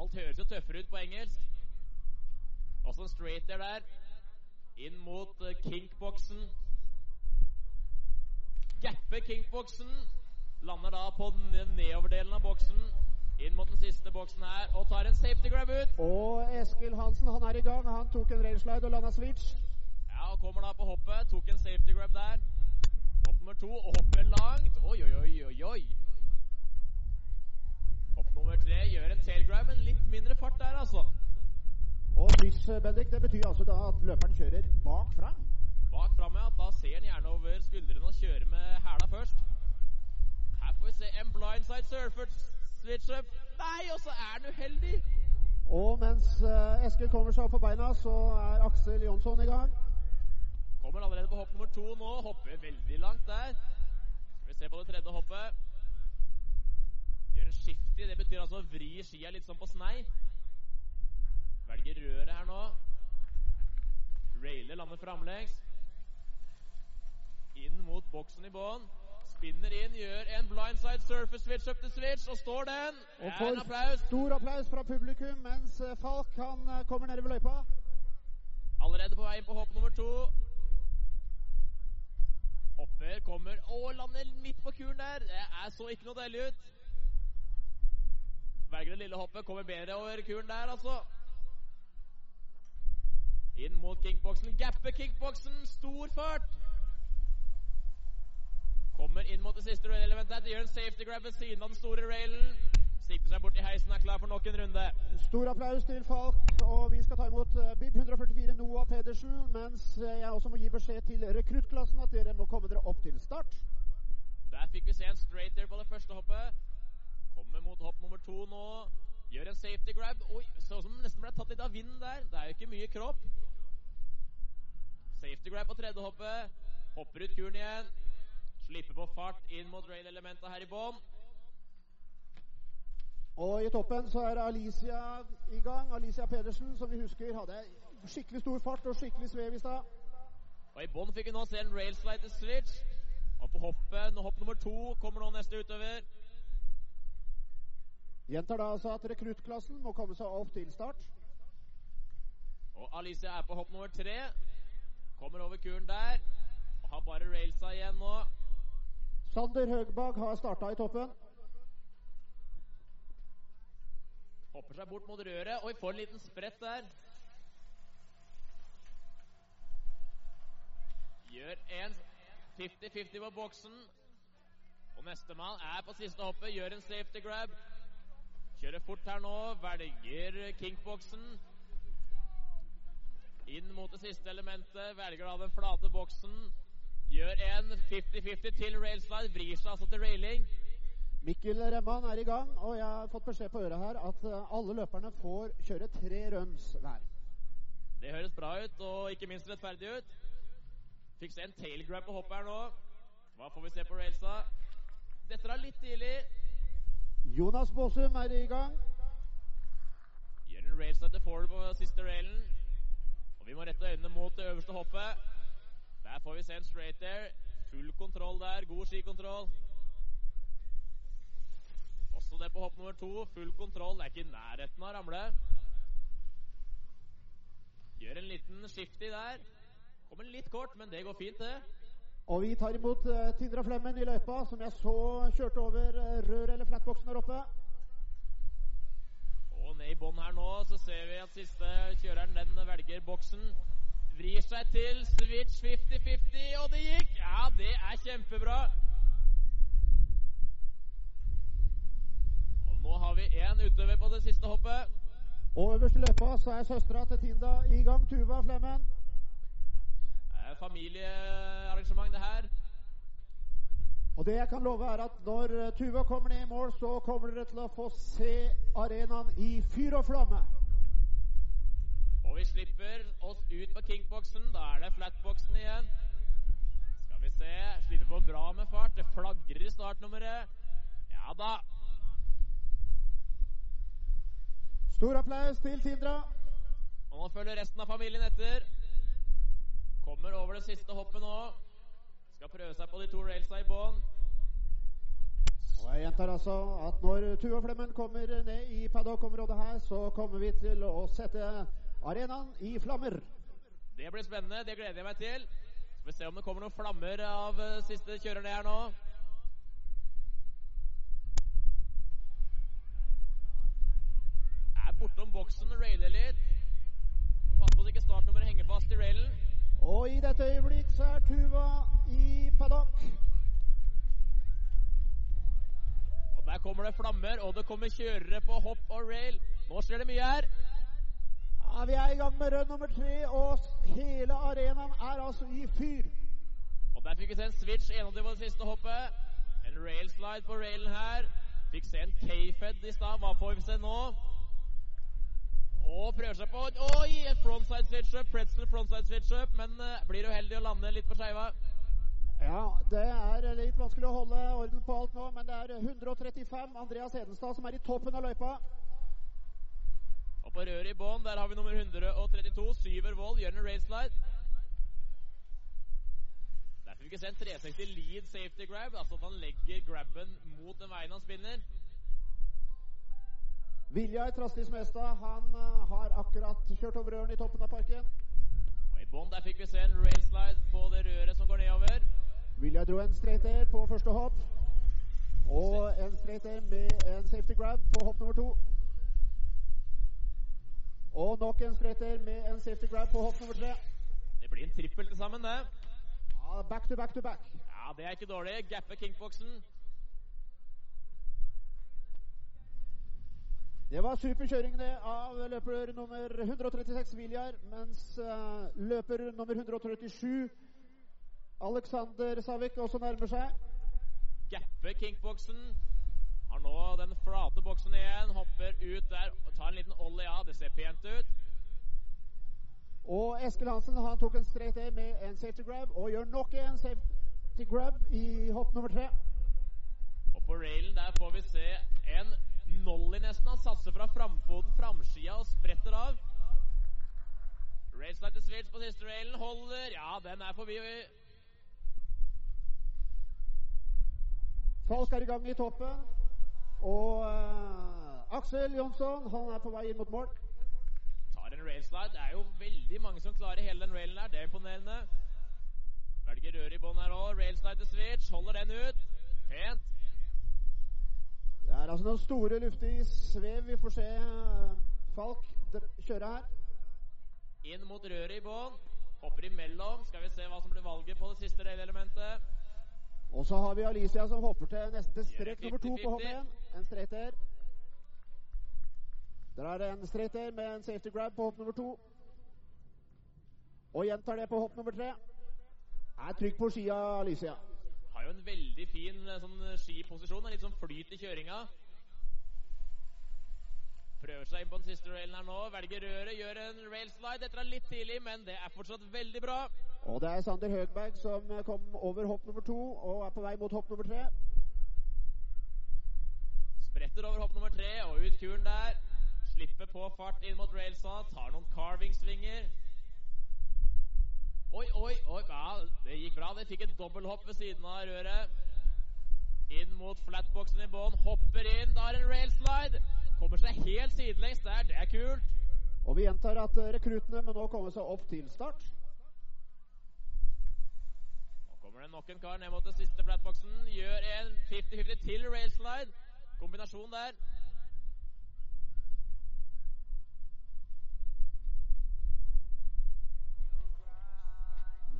Speaker 2: Alt høres jo tøffere ut på engelsk. Også en straighter der. Inn mot uh, kinkboksen. Gapper kinkboksen. Lander da på den nedoverdelen av boksen. Inn mot den siste boksen her og tar en safety grab ut.
Speaker 1: Og Eskil Hansen han er i gang. Han tok en railslide og landa switch.
Speaker 2: Ja, og kommer da på hoppet. Tok en safety grab der. Hopp nummer to og hopper langt. Oi, oi, oi, oi, oi. Nummer tre gjør en tail grab, men litt mindre fart der, altså.
Speaker 1: Og eh, Bendik, det betyr altså da at løperen kjører bak fram.
Speaker 2: Bak fram, ja. Da ser han gjerne over skuldrene og kjører med hæla først. Her får vi se en blindside surfer switch. Nei, og så er han uheldig.
Speaker 1: Og mens eh, Eskil kommer seg opp på beina, så er Aksel Jonsson i gang.
Speaker 2: Kommer allerede på hopp nummer to nå. Hopper veldig langt der. Skal vi se på det tredje hoppet. Gjør en shifty. Det betyr altså å vri skia litt sånn på snei. Velger røret her nå. Railer lander framlengs. Inn mot boksen i bånn. Spinner inn, gjør en blindside surface switch up to switch, og står den.
Speaker 1: Og får
Speaker 2: en applaus.
Speaker 1: stor applaus fra publikum mens Falk han eh, kommer nede ved løypa.
Speaker 2: Allerede på vei inn på hopp nummer to. Hopper, kommer og lander midt på kuren der. Det er så ikke noe deilig ut. Velger det lille hoppet, kommer bedre over kuren der, altså. Inn mot kickboksen. Gapper kickboksen. Stor fart. Kommer inn mot det siste railelementet. Gjør en safety grab ved siden av den store railen. Sikter seg bort i heisen, er klar for nok en runde.
Speaker 1: Stor applaus til Falk, og vi skal ta imot eh, BIB 144 Noah Pedersen, mens eh, jeg også må gi beskjed til rekruttklassen at dere må komme dere opp til start.
Speaker 2: Der fikk vi se en straighter på det første hoppet. Kommer mot hopp nummer to nå. Gjør en safety grab. Oi, så ut som nesten ble tatt litt av vinden der. Det er jo ikke mye kropp. Safety grab på tredje hoppet. Hopper ut kuren igjen. Slipper på fart inn mot rail-elementet her i bånn.
Speaker 1: Og i toppen så er Alicia i gang. Alicia Pedersen, som vi husker hadde skikkelig stor fart og skikkelig svev i stad.
Speaker 2: Og i bånn fikk vi nå se en railslide switch. Og på hoppet, hopp nummer to kommer nå neste utøver.
Speaker 1: Gjentar da altså at rekruttklassen må komme seg opp til start.
Speaker 2: Og Alicia er på hopp nummer tre. Kommer over kuren der. Og har bare railsa igjen nå.
Speaker 1: Sander Høgbag har starta i toppen.
Speaker 2: Hopper seg bort mot røret. Oi, får en liten sprett der. Gjør en 50-50 på boksen. Og nestemann er på siste hoppet. Gjør en safety grab. Kjører fort her nå. Velger kinkboksen. Inn mot det siste elementet. Velger da den flate boksen. Gjør en 50-50 til railslide. Vrir seg altså til railing.
Speaker 1: Mikkel Remman er i gang, og jeg har fått beskjed på øret her at eh, alle løperne får kjøre tre runs hver.
Speaker 2: Det høres bra ut, og ikke minst rettferdig ut. Fikk se en tailgrab på hoppet her nå. Hva får vi se på railsa? Dette er litt tidlig.
Speaker 1: Jonas Båsum er i gang.
Speaker 2: Gjør en rail setter forward på siste railen. Og vi må rette øynene mot det øverste hoppet. Der får vi se en straight air. Full kontroll der. God skikontroll. Også det på hopp nummer to. Full kontroll. Det er ikke i nærheten av å ramle. Gjør en liten skifty der. Kommer litt kort, men det går fint, det.
Speaker 1: Og vi tar imot uh, Tindra Flemmen i løypa, som jeg så kjørte over uh, rør- eller flatboksen der oppe.
Speaker 2: Og ned i bånn her nå så ser vi at siste kjøreren den velger boksen. Vrir seg til switch 50-50, og det gikk! Ja, det er kjempebra. Og nå har vi én utøver på det siste hoppet.
Speaker 1: Og øverst i løypa så er søstera til Tinda i gang, Tuva Flemmen.
Speaker 2: Familiearrangement, det her.
Speaker 1: Og det jeg kan love, er at når uh, Tuva kommer ned i mål, så kommer dere til å få se arenaen i fyr og flamme.
Speaker 2: Og vi slipper oss ut på kinkboksen. Da er det flatboksen igjen. Skal vi se. Slipper på bra med fart. Det flagrer i startnummeret. Ja da.
Speaker 1: Stor applaus til Tindra.
Speaker 2: Og nå følger resten av familien etter. Kommer over det siste hoppet nå. Skal prøve seg på de to railsa i bånn.
Speaker 1: Og jeg gjentar altså at når Tuva Flemmen kommer ned i paddock-området her, så kommer vi til å sette arenaen i flammer.
Speaker 2: Det blir spennende. Det gleder jeg meg til. Skal vi se om det kommer noen flammer av eh, siste kjører ned her nå. Bortom boksen, railer litt. Pass på at ikke startnummeret henger fast i railen.
Speaker 1: Og i dette øyeblikk så er Tuva i paddock.
Speaker 2: Og der kommer det flammer, og det kommer kjørere på hopp og rail. Nå skjer det mye her.
Speaker 1: Ja, vi er i gang med rød nummer tre, og hele arenaen er altså i fyr.
Speaker 2: Og der fikk vi se en switch 21 på det siste hoppet. En railslide på railen her. Fikk se en K-fed i stad. Hva får vi se nå? Og prøver seg på Oi! Et frontside switch-up. Pretzel frontside switch-up. Men uh, blir uheldig å lande litt på skeiva.
Speaker 1: Ja, det er litt vanskelig å holde orden på alt nå, men det er 135 Andreas Hedenstad som er i toppen av løypa.
Speaker 2: Og på røret i bånn, der har vi nummer 132. Syver Wold gjør en railslide. Der fikk vi ikke se en 360 lead safety grab, altså at han legger grabben mot den veien han spinner.
Speaker 1: Viljar Trastis Mestad han eh, har akkurat kjørt over røren i toppen av parken.
Speaker 2: Og i bånn der fikk vi se en railslide på det røret som går nedover.
Speaker 1: Viljar dro en straight air på første hopp. Og en straight air med en safety grab på hopp nummer to. Og nok en straight air med en safety grab på hopp nummer tre.
Speaker 2: Det blir en trippel til sammen, det.
Speaker 1: Ja, back to back to back.
Speaker 2: Ja, det er ikke dårlig. Gappe kinkboksen.
Speaker 1: Det var superkjøring det av løper nummer 136 Viljar, mens eh, løper nummer 137 Alexander Savik også nærmer seg.
Speaker 2: Gappe kinkboksen. Har nå den flate boksen igjen, hopper ut der og tar en liten ollie. av. det ser pent ut.
Speaker 1: Og Eskil Hansen han tok en strek til med en safety grab og gjør nok en safety grab i hopp nummer tre.
Speaker 2: Og på railen der får vi se en nollie nesten. Han satser fra framfoten, framskia og spretter av. Railslide til switch på siste railen. Holder. Ja, den er forbi.
Speaker 1: Falk er i gang i toppen. Og uh, Aksel Jonsson han er på vei inn mot mål.
Speaker 2: Tar en railslide. Det er jo veldig mange som klarer hele den railen her. Det er imponerende. Velger røret i bånn her òg. Railslide til switch. Holder den ut. Pent.
Speaker 1: Det er altså noen store luftige svev vi får se eh, Falk kjøre her.
Speaker 2: Inn mot røret i bånn. Hopper imellom. Skal vi se hva som blir valget på det siste railelementet.
Speaker 1: Og så har vi Alicia som hopper til nesten til strek nummer to på
Speaker 2: 50-50.
Speaker 1: hånd igjen. En straighter. Der er det en straighter med en safety grab på hopp nummer to. Og gjentar det på hopp nummer tre. Er trygg på skia, Alicia.
Speaker 2: Har en veldig fin eh, sånn skiposisjon. Er Litt sånn flyt i kjøringa. Prøver seg inn på den siste railen her nå. Velger røret, gjør en railslide. Dette er litt tidlig, men det er fortsatt veldig bra.
Speaker 1: Og det er Sander Høgberg som eh, kom over hopp nummer to og er på vei mot hopp nummer tre.
Speaker 2: Spretter over hopp nummer tre og ut kuren der. Slipper på fart inn mot railsa. Tar noen carving-svinger. Oi, oi, oi. Ja, det gikk bra. Det fikk et dobbelthopp ved siden av røret. Inn mot flatboxen i bånn. Hopper inn. Da er en railslide. Kommer seg helt sidelengs der. Det er kult.
Speaker 1: Og vi gjentar at eh, rekruttene må nå komme seg opp til start.
Speaker 2: Nå kommer det nok en kar ned mot den siste flatboxen. Gjør en 50-50 til railslide. Kombinasjon der.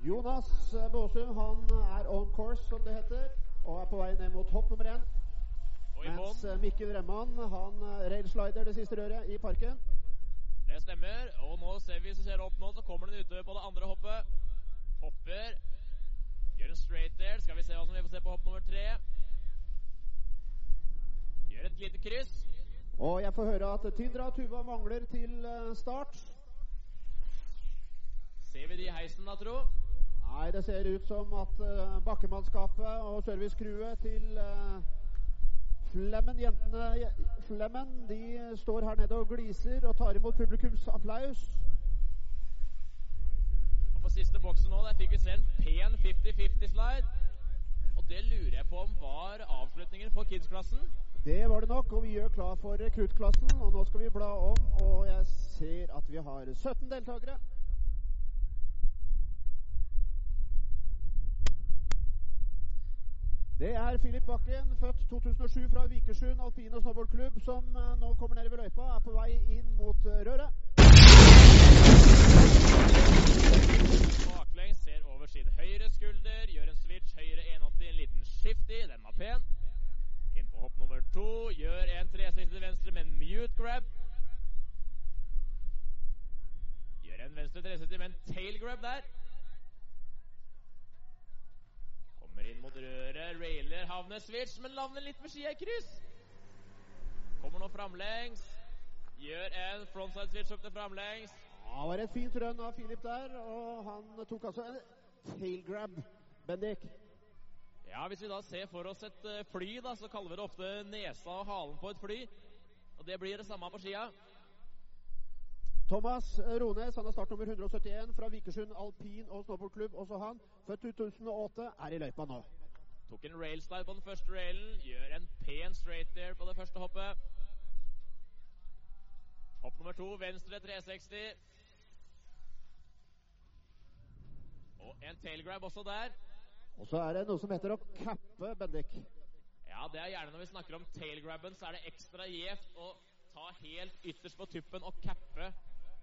Speaker 1: Jonas Båsum han er on course, som det heter, og er på vei ned mot hopp nummer én. Mens eh, Mikkel Remman han eh, railslider det siste røret i parken.
Speaker 2: Det stemmer. Og nå ser vi, hvis vi ser opp nå, så kommer den ute på det andre hoppet. Hopper. Gjør en straight there. Skal vi se hva som vi får se på hopp nummer tre. Gjør et lite kryss.
Speaker 1: Og jeg får høre at Tindra Tuva mangler til eh, start.
Speaker 2: Ser vi de i heisen, da, tro?
Speaker 1: Nei, det ser ut som at uh, bakkemannskapet og servicecrewet til uh, Flemmen, jentene Flemmen, de står her nede og gliser og tar imot publikums applaus.
Speaker 2: Og på siste boksen nå, der fikk vi se en pen 50-50-slide. Og det lurer jeg på om var avslutningen på kids-klassen.
Speaker 1: Det var det nok, og vi gjør klar for rekruttklassen. Og nå skal vi bla om, og jeg ser at vi har 17 deltakere. Det er Filip Bakken, født 2007 fra Vikersund alpin- og snowboardklubb, som eh, nå kommer ned ved løypa, er på vei inn mot eh, røret.
Speaker 2: Baklengs ser over sin høyre skulder, gjør en switch høyre 180, en liten shifty, den var pen. Inn på hopp nummer to, gjør en 360 til venstre med en mute grab. Gjør en venstre 360 med en tail grab der. Kommer inn mot røret, railer, havner switch, men lander litt med skia i kryss. Kommer nå framlengs, gjør en frontside switch opp til framlengs.
Speaker 1: Ja, det var et fint rønn av Filip der, og han tok altså en tail grab, Bendik.
Speaker 2: Ja, Hvis vi da ser for oss et eh, fly, da, så kaller vi det ofte nesa og halen på et fly. Og det blir det samme på skia.
Speaker 1: Thomas Rones, han er startnummer 171 fra Vikersund alpin og snowboardklubb. Også han, født 2008, er i løypa nå.
Speaker 2: Tok en railslide på den første railen. Gjør en pen straight there på det første hoppet. Hopp nummer to, venstre 360. Og en tailgrab også der.
Speaker 1: Og så er det noe som heter å cappe, Bendik.
Speaker 2: Ja, det er gjerne når vi snakker om tailgrabben, så er det ekstra gjevt å ta helt ytterst på tuppen og cappe,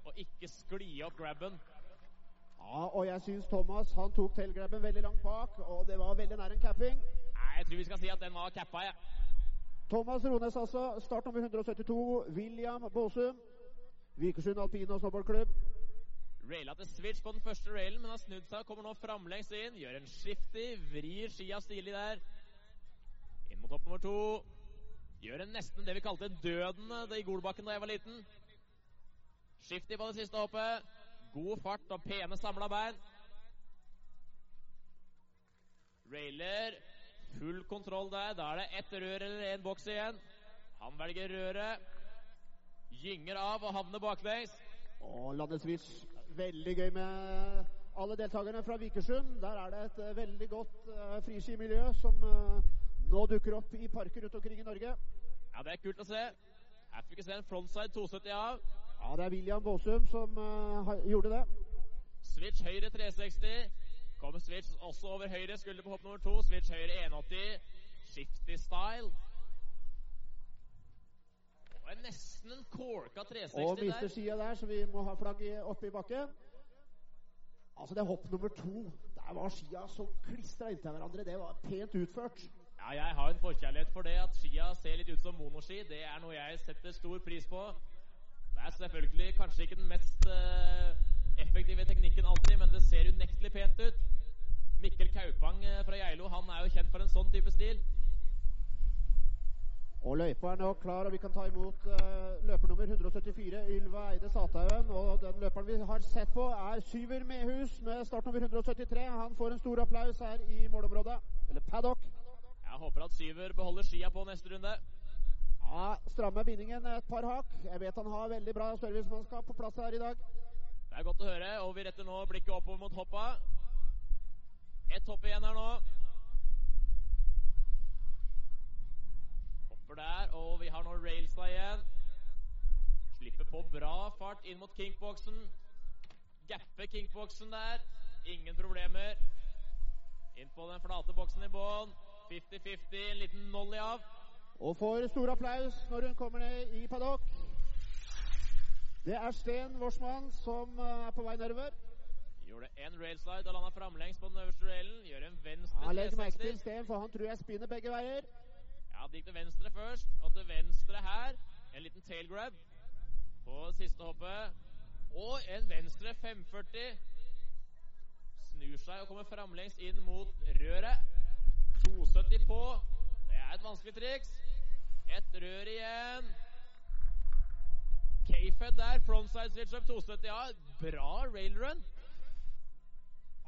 Speaker 2: og ikke skli opp grabben.
Speaker 1: Ja, og jeg syns Thomas han tok tailgrabben veldig langt bak, og det var veldig nær en capping.
Speaker 2: Nei, jeg tror vi skal si at den var cappa, jeg.
Speaker 1: Thomas Rones altså, Start nummer 172. William Båsum, Vikersund alpin og snowboardklubb.
Speaker 2: Raila til switch på den første railen, men har snudd seg og kommer nå framlengs inn. Gjør en shifty, vrir skia stilig der. Inn mot hopp nummer to. Gjør en nesten det vi kalte døden eh, i Golbakken da jeg var liten. Skifty på det siste hoppet. God fart og pene samla bein. Railer full kontroll der. Da er det ett rør eller én boks igjen. Han velger røret. Gynger av og havner baklengs.
Speaker 1: Og landesvis veldig gøy med alle deltakerne fra Vikersund. Der er det et eh, veldig godt uh, friskimiljø som uh, nå dukker opp i parker rundt omkring i Norge.
Speaker 2: Ja, det er kult å se. Her fikk vi se en frontside 270 av.
Speaker 1: Ja, det er William Båsum som uh, gjorde det.
Speaker 2: Switch høyre 360. Kommer switch også over høyre skulder på hopp nummer to. Switch høyre 180. Shifty style. Og er nesten en corka 360
Speaker 1: Og mister skia der, så vi må ha flagget oppe i bakken. Altså, det er hopp nummer to. Der var skia så klistra inntil hverandre. Det var pent utført.
Speaker 2: Ja, jeg har en forkjærlighet for det at skia ser litt ut som monoski. Det er noe jeg setter stor pris på. Det er selvfølgelig kanskje ikke den mest eh, effektive teknikken alltid, men det ser unektelig pent ut. Mikkel Kaupang eh, fra Geilo han er jo kjent for en sånn type stil.
Speaker 1: Og løypa er nå klar, og vi kan ta imot uh, løper nummer 174, Ylva Eide Sathaugen. Og den løperen vi har sett på, er Syver Mehus med startnummer 173. Han får en stor applaus her i målområdet. Eller paddock.
Speaker 2: Jeg håper at Syver beholder skia på neste runde.
Speaker 1: Ja, Strammer bindingen et par hakk. Jeg vet han har veldig bra servicemannskap på plass her i dag.
Speaker 2: Det er godt å høre, og vi retter nå blikket oppover mot hoppa. Ett hopp igjen her nå. Hopper der, og vi har nå railsa igjen. Slipper på bra fart inn mot kinkboksen. Gapper kinkboksen der. Ingen problemer. Inn på den flate boksen i bånn. 50-50, en liten nolly av.
Speaker 1: Og får stor applaus når hun kommer ned i paddock. Det er Sten Worsmann som eh, er på vei nedover.
Speaker 2: Gjorde en railslide og landa framlengs på den øverste railen. Gjør en venstre
Speaker 1: Ja, Legg merke
Speaker 2: 360.
Speaker 1: til Sten, for han tror jeg spinner begge veier.
Speaker 2: Ja, det gikk til venstre først, og til venstre her. En liten tail grab på siste hoppet. Og en venstre 540. Snur seg og kommer framlengs inn mot røret. 270 på. Det er et vanskelig triks. Et rør igjen. K-Fed der. Frontside switch up 270. Ja, bra railrun.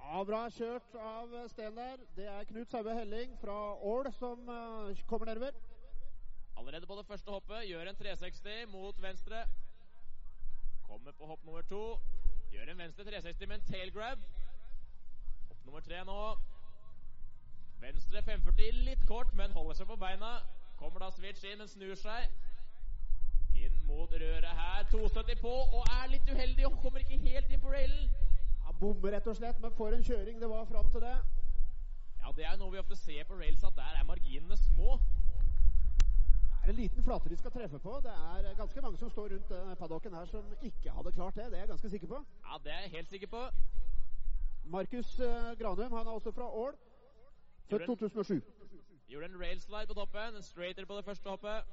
Speaker 1: Ja, Bra kjørt av Sten der. Det er Knut Saue Helling fra Ål som eh, kommer nedover.
Speaker 2: Allerede på det første hoppet gjør en 360 mot venstre. Kommer på hopp nummer to. Gjør en venstre 360 med en tail grab. Hopp nummer tre nå. Venstre 540 litt kort, men holder seg på beina. Kommer da switch inn, men snur seg. Inn mot røret her. 270 på, og er litt uheldig og kommer ikke helt inn på railen.
Speaker 1: Han bommer rett og slett, men for en kjøring det var fram til det.
Speaker 2: Ja, det er noe vi ofte ser på rails, at der er marginene små.
Speaker 1: Det er en liten flate de skal treffe på. Det er ganske mange som står rundt eh, paddocken her som ikke hadde klart det. Det er jeg ganske sikker på.
Speaker 2: Ja, det er jeg helt sikker på.
Speaker 1: Markus eh, Granum han er også fra Ål. Født
Speaker 2: Gjorde en-
Speaker 1: 2007.
Speaker 2: Gjorde en railslide på toppen. En straighter på det første hoppet.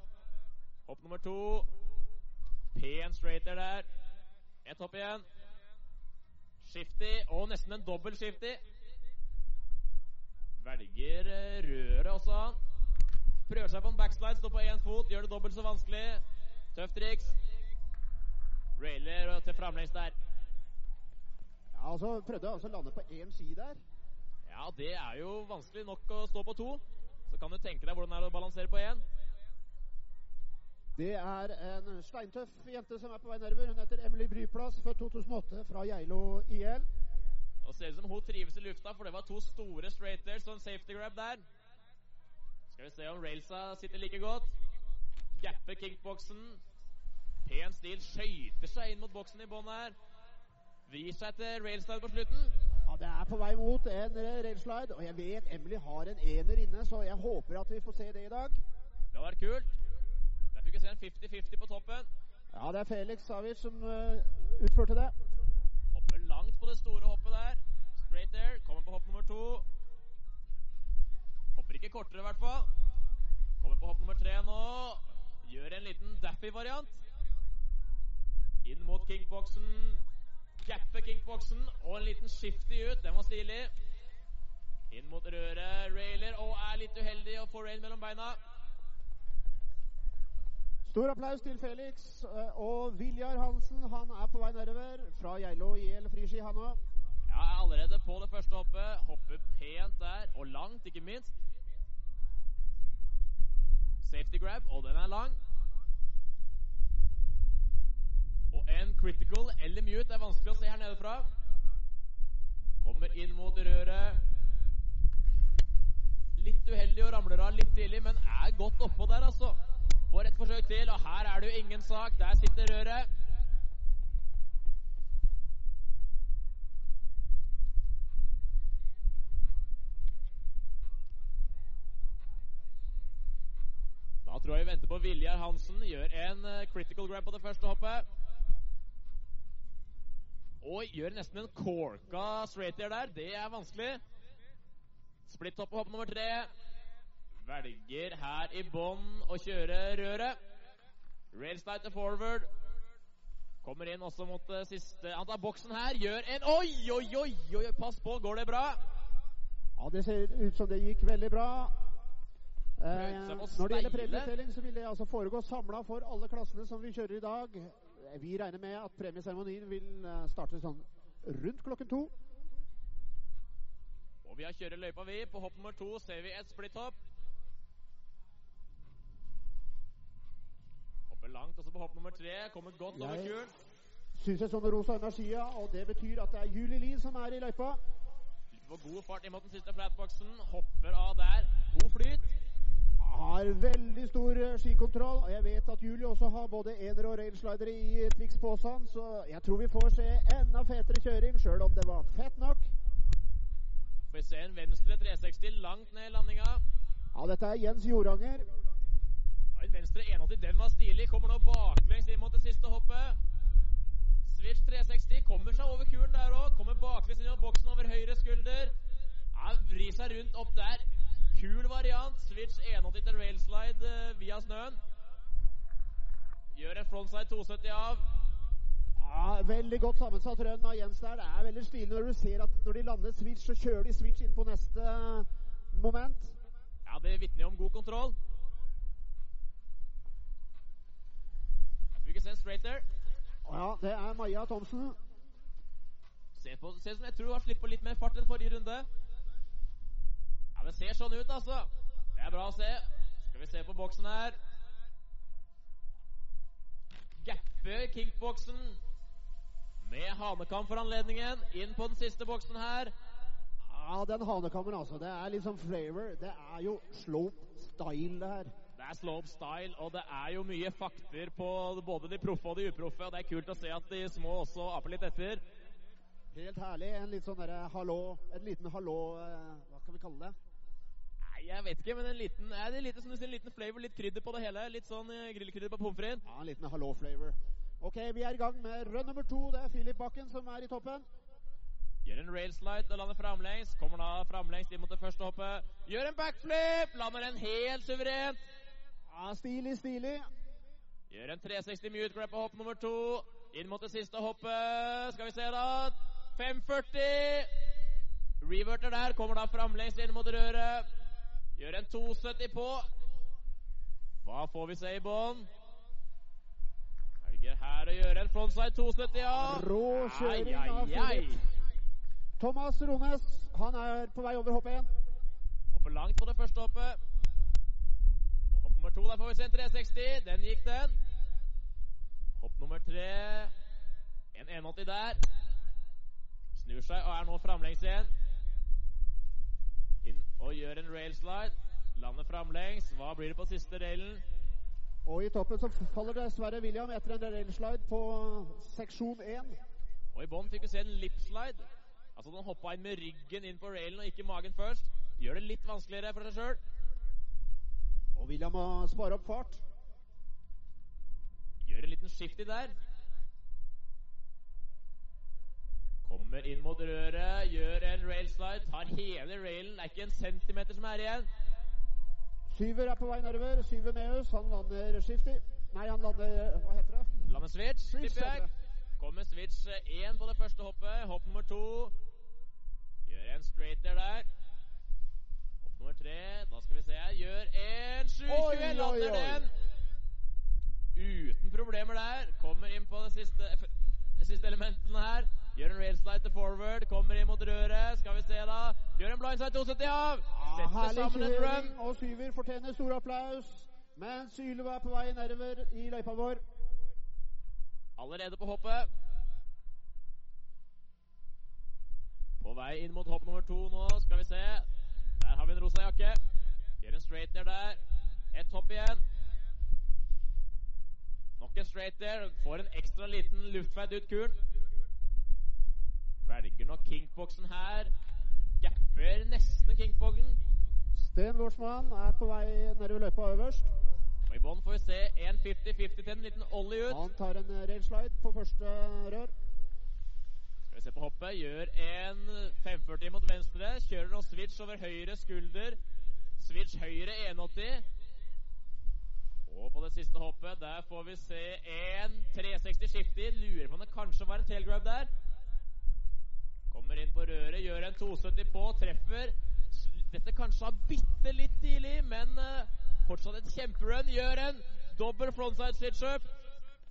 Speaker 2: Hopp nummer to. Pen straighter der. Ett hopp igjen. Shifty, og nesten en dobbel shifty. Velger eh, røret også, han. Prøver seg på en backslide, står på én fot, gjør det dobbelt så vanskelig. Tøft triks. Railer til framlengs der.
Speaker 1: Ja, altså Prøvde altså å lande på én ski der.
Speaker 2: Ja, det er jo vanskelig nok å stå på to. Så kan du tenke deg hvordan det er å balansere på én.
Speaker 1: Det er en steintøff jente som er på vei nedover. Hun heter Emily Bryplass, født 2008, fra Geilo IL.
Speaker 2: Og ser ut som hun trives i lufta, for det var to store straighters og en safety grab der. Skal vi se om railsa sitter like godt. Gapper kickboksen. Pen stil. Skøyter seg inn mot boksen i bånn her. Vrir seg til railstyle på slutten.
Speaker 1: Det er på vei mot en railslide, og jeg vet Emily har en ener inne, så jeg håper at vi får se det i dag.
Speaker 2: Det hadde vært kult. Der fikk vi se en 50-50 på toppen.
Speaker 1: Ja, det er Felix Savic som uh, utførte det.
Speaker 2: Hopper langt på det store hoppet der. Straight there. Kommer på hopp nummer to. Hopper ikke kortere, i hvert fall. Kommer på hopp nummer tre nå. Gjør en liten Daffy-variant. Inn mot kinkboksen. Gapper kinkboksen. Og en liten shifty ut. Den var stilig. Inn mot røret. Railer. Og er litt uheldig og får rail mellom beina.
Speaker 1: Stor applaus til Felix eh, og Viljar Hansen. Han er på vei nedover fra Geilo IL friski, han òg.
Speaker 2: Ja, er allerede på det første hoppet. Hopper pent der, og langt, ikke minst. Safety grab, og den er lang. Og en critical eller mute Det er vanskelig å se her nede fra. Kommer inn mot røret. Litt uheldig og ramler av litt tidlig, men er godt oppå der, altså. Får et forsøk til, og her er det jo ingen sak. Der sitter røret. Da tror jeg vi venter på Viljar Hansen. Gjør en eh, critical grab på det første hoppet. Og gjør nesten en corka straighter der. Det er vanskelig. Splitt opp på hopp nummer tre. Velger her i bånn å kjøre røret. Rail til forward. Kommer inn også mot det siste Han tar boksen her. Gjør en Oi, oi, oi! oi pass på, går det bra?
Speaker 1: Ja, Det ser ut som det gikk veldig bra. Eh, når det gjelder premieutdeling, så vil det altså foregå samla for alle klassene som vi kjører i dag. Vi regner med at premieseremonien vil eh, starte sånn rundt klokken to.
Speaker 2: Og vi har kjører løypa, vi. På hopp nummer to ser vi et splitthopp. Hopper langt også på hopp nummer tre. Kommer godt over
Speaker 1: Jeg- Syns jeg så noe rosa under skia, og det betyr at det er Julie Lien som er i løypa.
Speaker 2: Får god fart inn mot den siste flatboxen. Hopper av der. God flyt.
Speaker 1: Har veldig stor eh, skikontroll, og jeg vet at Julie også har både ener og railslidere i Twix-posen, så jeg tror vi får se enda fetere kjøring, sjøl om det var fett nok.
Speaker 2: Vi se en venstre 360 langt ned i landinga.
Speaker 1: Ja, dette er Jens Joranger.
Speaker 2: Ja, en venstre 180, den var stilig. Kommer nå baklengs inn mot det siste hoppet. Switch 360 kommer seg over kuren der òg. Kommer baklengs inn i boksen over høyre skulder. Ja, Vrir seg rundt opp der. Kul variant. Switch 180 til railslide eh, via snøen. Gjør en frontside 270 av.
Speaker 1: Ja, Veldig godt sammensatt rønn av Jens der. Det er veldig stilig når du ser at når de lander switch, så kjører de switch inn på neste moment.
Speaker 2: Ja, det vitner om god kontroll. Fikk ikke se en straighter.
Speaker 1: Ja, det er Maja Thomsen.
Speaker 2: Se på, som jeg tror hun har på litt mer fart enn forrige runde. Det ser sånn ut, altså. Det er bra å se. Skal vi se på boksen her. Gapper kinkboksen med hanekam for anledningen. Inn på den siste boksen her.
Speaker 1: Ja, den hanekammen, altså. Det er liksom flavor. Det er jo slope style, det her.
Speaker 2: Det er slope style, og det er jo mye fakter på både de proffe og de uproffe. Og det er kult å se at de små også aper litt etter.
Speaker 1: Helt herlig. En litt sånn derre hallo En liten hallå eh, Hva kan vi kalle det?
Speaker 2: Jeg vet ikke, men en liten, er det lite, som du sier, en liten flavor, litt krydder på det hele. Litt sånn eh, grillkrydder på pommes frites.
Speaker 1: Ja, en liten hallo-flavor. Ok, vi er i gang med rød nummer to. Det er Philip Bakken som er i toppen.
Speaker 2: Gjør en railslide og lander framlengs. Kommer da framlengs inn mot det første hoppet. Gjør en backflip! Lander den helt suverent.
Speaker 1: Ja, Stilig, stilig.
Speaker 2: Gjør en 360 mute grab på hopp nummer to. Inn mot det siste hoppet. Skal vi se, da. 540. Reverter der. Kommer da framlengs inn mot røret. Gjør en 270 på. Hva får vi se i bånn? Velger her å gjøre en frontside 270, ja.
Speaker 1: Rå kjøring
Speaker 2: Ai,
Speaker 1: av
Speaker 2: ai, ai.
Speaker 1: Philip. Thomas Rones, han er på vei over hopp 1.
Speaker 2: Hopper langt på det første hoppet. Og hopp nummer to, der får vi se en 360. Den gikk, den. Hopp nummer tre. En 180 der. Snur seg og er nå framlengs igjen. Og gjør en railslide. Lander framlengs. Hva blir det på siste railen?
Speaker 1: Og i toppen så faller dessverre William etter en railslide på seksjon 1.
Speaker 2: Og i bånn fikk vi se en lipslide. Altså Han hoppa inn med ryggen inn på railen og ikke magen først. Gjør det litt vanskeligere for seg sjøl.
Speaker 1: Og William må spare opp fart.
Speaker 2: Gjør en liten skifty der. Kommer inn mot røret, gjør en railslide, tar hele railen. Det er ikke en centimeter som er igjen.
Speaker 1: Syver er på vei nedover. Syver Meus. Han lander skifty. Nei, han lander Hva heter det?
Speaker 2: Lander switch,
Speaker 1: Switch,
Speaker 2: tipper jeg. Kommer switch én på det første hoppet. Hopp nummer to. Gjør en straighter der. Hopp nummer tre. Da skal vi se her. Gjør en 720,
Speaker 1: Oi, oi,
Speaker 2: lander
Speaker 1: oi.
Speaker 2: den. problemer der. Kommer inn på det siste, f- siste elementene her. Gjør en railslide til forward. Kommer inn mot røret. Skal vi se, da. Gjør en blindside 270 av.
Speaker 1: Ja,
Speaker 2: Setter
Speaker 1: herlig
Speaker 2: sammen en
Speaker 1: kjøring, og Syver fortjener stor applaus. Mens Ylva er på vei nedover i løypa vår.
Speaker 2: Allerede på hoppet. På vei inn mot hopp nummer to nå. Skal vi se. Der har vi en rosa jakke. Gjør en straight there der. Ett hopp igjen. Nok en straight there. Får en ekstra liten luftvei ut kuren. Velger nok kinkboksen her. Gapper nesten kinkboksen.
Speaker 1: Sten Worsman er på vei nedover løypa øverst.
Speaker 2: Og i bånn får vi se en 50-50 til en liten ollie ut.
Speaker 1: Han tar en railslide på første rør.
Speaker 2: Skal vi se på hoppet. Gjør en 540 mot venstre. Kjører nå switch over høyre skulder. Switch høyre 180. Og på det siste hoppet, der får vi se en 360 skifter. Lurer på om det kanskje var en tailgrab der. Kommer inn på røret, gjør en 270 på, treffer. Dette kanskje var bitte litt tidlig, men eh, fortsatt et kjemperun. Gjør en dobbel frontside switch up.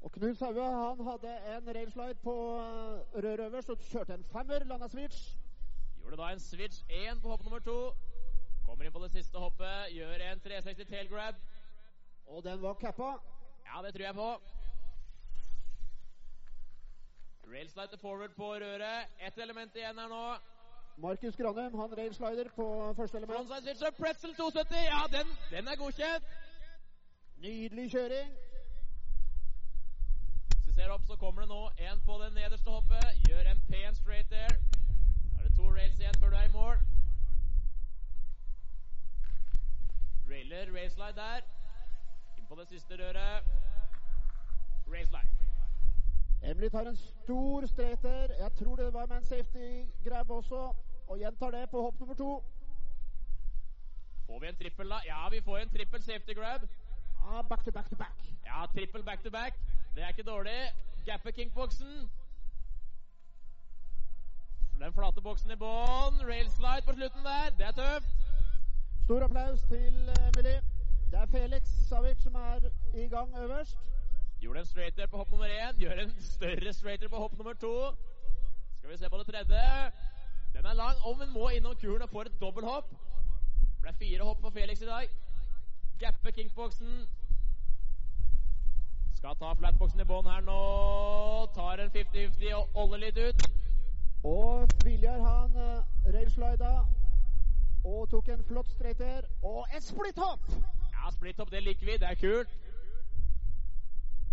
Speaker 1: Og Knut Saue han hadde en railslide på eh, rør øverst og kjørte en femmer, landa switch.
Speaker 2: Gjorde da en switch én på hopp nummer to. Kommer inn på det siste hoppet, gjør en 360 tail grab.
Speaker 1: Og den var cappa.
Speaker 2: Ja, det tror jeg på. Railslide til forward på røret. Ett element igjen her nå.
Speaker 1: Markus Granum han railslider på første element.
Speaker 2: Frontside pretzel 270. Ja, den, den er godkjent.
Speaker 1: Nydelig kjøring.
Speaker 2: Hvis vi ser opp, så kommer det nå en på det nederste hoppet. Gjør en pen straight there. Da er det to rails igjen før du er i mål. Railer, railslide der. Inn på det siste røret. Railslide.
Speaker 1: Emily tar en stor streter. Jeg tror det var med en safety grab også. Og gjentar det på hopp nummer to.
Speaker 2: Får vi en trippel da? Ja, vi får en trippel safety grab.
Speaker 1: Ja, back to back to back.
Speaker 2: Ja, trippel back to back. Det er ikke dårlig. Gapper kinkboksen. Den flate boksen i bånn. Railslide på slutten der. Det er tøft.
Speaker 1: Stor applaus til Emily. Det er Felix Savic som er i gang øverst.
Speaker 2: Gjorde en straighter på hopp nummer én. Gjør en større straighter på hopp nummer to. Skal vi se på det tredje. Den er lang, og hun må innom kuren og får et dobbelthopp. Er fire hopp for Felix i dag. Gapper kinkboksen. Skal ta flatboksen i bånn her nå. Tar en 50-50 og older litt ut.
Speaker 1: Og Viljar han uh, railslida og tok en flott straighter og et splitthopp.
Speaker 2: Ja, split up, det liker vi. Det er kult.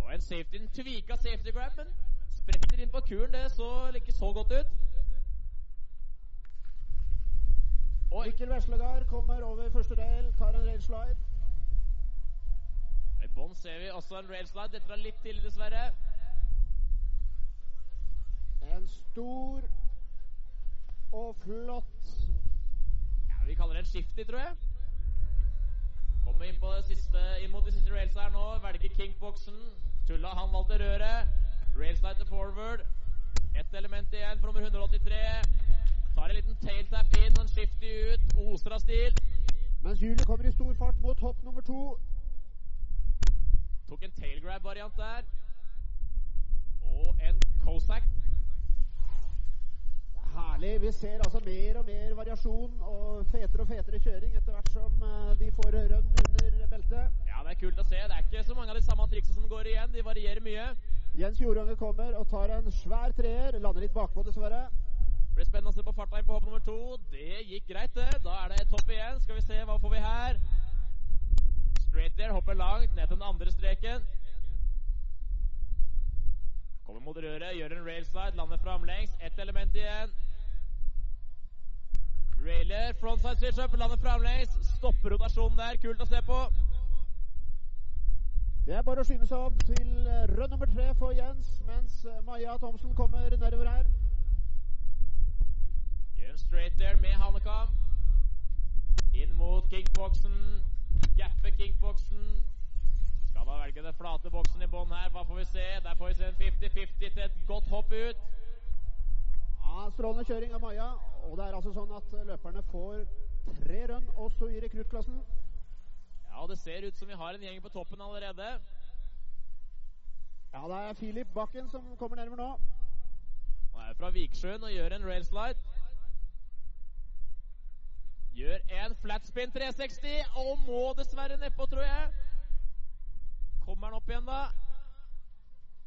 Speaker 2: Og en safety, en tvika safety grab, men spretter inn på kuren. Det så ikke så godt ut. Oi.
Speaker 1: Mikkel Veslegard kommer over første del, tar en rail slide.
Speaker 2: I bånn ser vi også en rail slide. Dette var litt tidlig, dessverre.
Speaker 1: En stor og flott
Speaker 2: Ja, Vi kaller det en shifty, tror jeg. Kommer inn, på det siste, inn mot de siste railsa her nå. Velger kinkboksen. Tulla, han valgte røret. Railslide til forward. Ett element igjen for nummer 183. Tar en liten tailtap inn og en shifty ut. Oser av stil.
Speaker 1: Mens Julie kommer i stor fart mot hopp nummer to.
Speaker 2: Tok en tailgrab-variant der. Og en Cossack.
Speaker 1: Herlig. Vi ser altså mer og mer variasjon og fetere og fetere kjøring etter hvert som eh, de får rønn under beltet.
Speaker 2: Ja, det er kult å se. Det er ikke så mange av de samme triksene som går igjen. De varierer mye.
Speaker 1: Jens Jorange kommer og tar en svær treer. Lander litt bakpå, dessverre.
Speaker 2: Blir spennende å se på farta inn på hopp nummer to. Det gikk greit, det. Da er det et hopp igjen. Skal vi se, hva får vi her? Straight there, hopper langt, ned til den andre streken. Kommer mot røret, gjør en railslide, lander framlengs. Ett element igjen. Railer, frontside switch up, lander framlengs. Stopper rotasjonen der, kult å se på.
Speaker 1: Det er bare å skynde seg opp til rød nummer tre for Jens, mens eh, Maja Thomsen kommer nedover her.
Speaker 2: Gjør en straight there med Hannekam. Inn mot kickboksen. Gaffe kickboksen. Skal da velge den flate boksen i bånn her. Hva får vi se? Der får vi se en 50-50 til et godt hopp ut.
Speaker 1: Ja, Strålende kjøring av Maja. Og det er altså sånn at løperne får tre rønn også i rekruttklassen.
Speaker 2: Ja, det ser ut som vi har en gjeng på toppen allerede.
Speaker 1: Ja, det er Filip Bakken som kommer nærmere nå.
Speaker 2: Han er fra Viksjøen og gjør en railslide. Gjør en flatspin 360 og må dessverre nedpå, tror jeg. Kommer han opp igjen, da?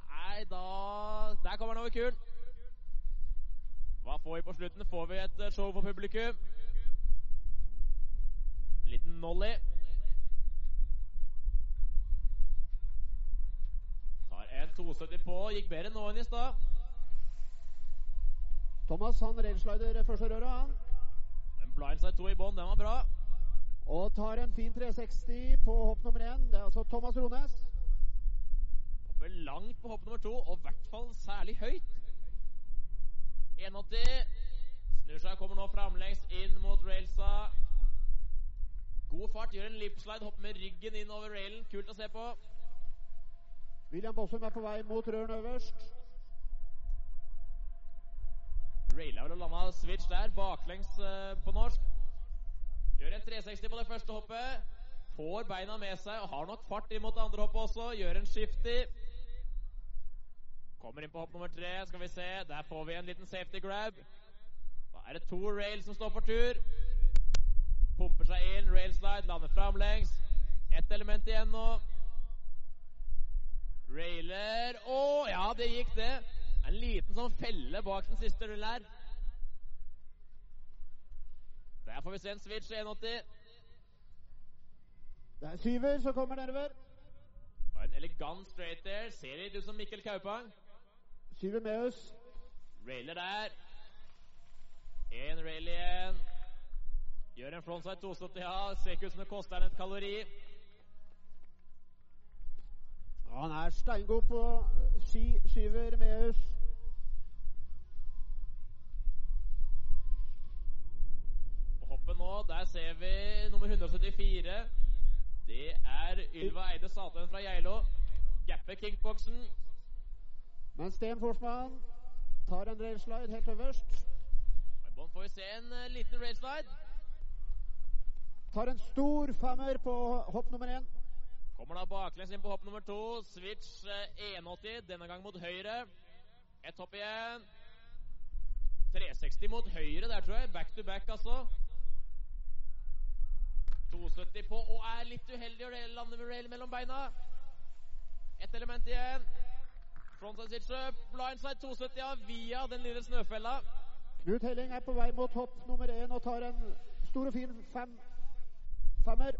Speaker 2: Nei, da Der kommer han over kuren. Hva får vi på slutten? Får vi et eh, show for publikum? Liten nolly. Tar en 270 på. Gikk bedre nå enn i stad.
Speaker 1: Thomas han railslider første røra, han.
Speaker 2: En blindside 2 i bånn, den var bra.
Speaker 1: Og tar en fin 360 på hopp nummer én. Det er altså Thomas Rones.
Speaker 2: Hopper langt på hopp nummer to, og i hvert fall særlig høyt. 180. Snur seg, kommer nå framlengs inn mot railsa. God fart, gjør en lipslide, hopper med ryggen inn over railen. Kult å se på.
Speaker 1: William Bossum er på vei mot røren øverst.
Speaker 2: Raila vel og landa switch der, baklengs eh, på norsk. Gjør en 360 på det første hoppet. Får beina med seg og har nok fart inn mot det andre hoppet også. Gjør en shifty. Kommer inn på hopp nummer tre. Skal vi se. Der får vi en liten safety grab. Da er det to rail som står for tur. Pumper seg inn. Rail slide. Lander framlengs. Ett element igjen nå. Railer Å, ja, det gikk, det. En liten sånn felle bak den siste rullen her. Der får vi se en switch 180.
Speaker 1: Det er Syver som kommer nedover.
Speaker 2: Og en elegant straight there. Ser litt ut som Mikkel Kaupang.
Speaker 1: Syver med oss.
Speaker 2: Railer der. En rail igjen. Gjør en frontside 270, ja. Ser ikke ut som det koster en et kalori.
Speaker 1: Ja, han er steingod på ski. Syver med
Speaker 2: Og hoppet nå, der ser vi nummer 174. Det er Ylva Eide Satøen fra Geilo. Gapper kickboksen.
Speaker 1: Men Sten Forsman tar en railslide helt øverst.
Speaker 2: Bånn får vi se en eh, liten railslide.
Speaker 1: Tar en stor femmer på hopp nummer én.
Speaker 2: Kommer da baklengs inn på hopp nummer to. Switch eh, 180, denne gang mot høyre. Ett hopp igjen. 360 mot høyre der, tror jeg. Back to back, altså. 270 på, og er litt uheldig og lander med rail mellom beina. Ett element igjen. Frontside situp, up. Blindside 270 ja, via den lille snøfella.
Speaker 1: Knut Helling er på vei mot hopp nummer én og tar en stor og fin fem, femmer.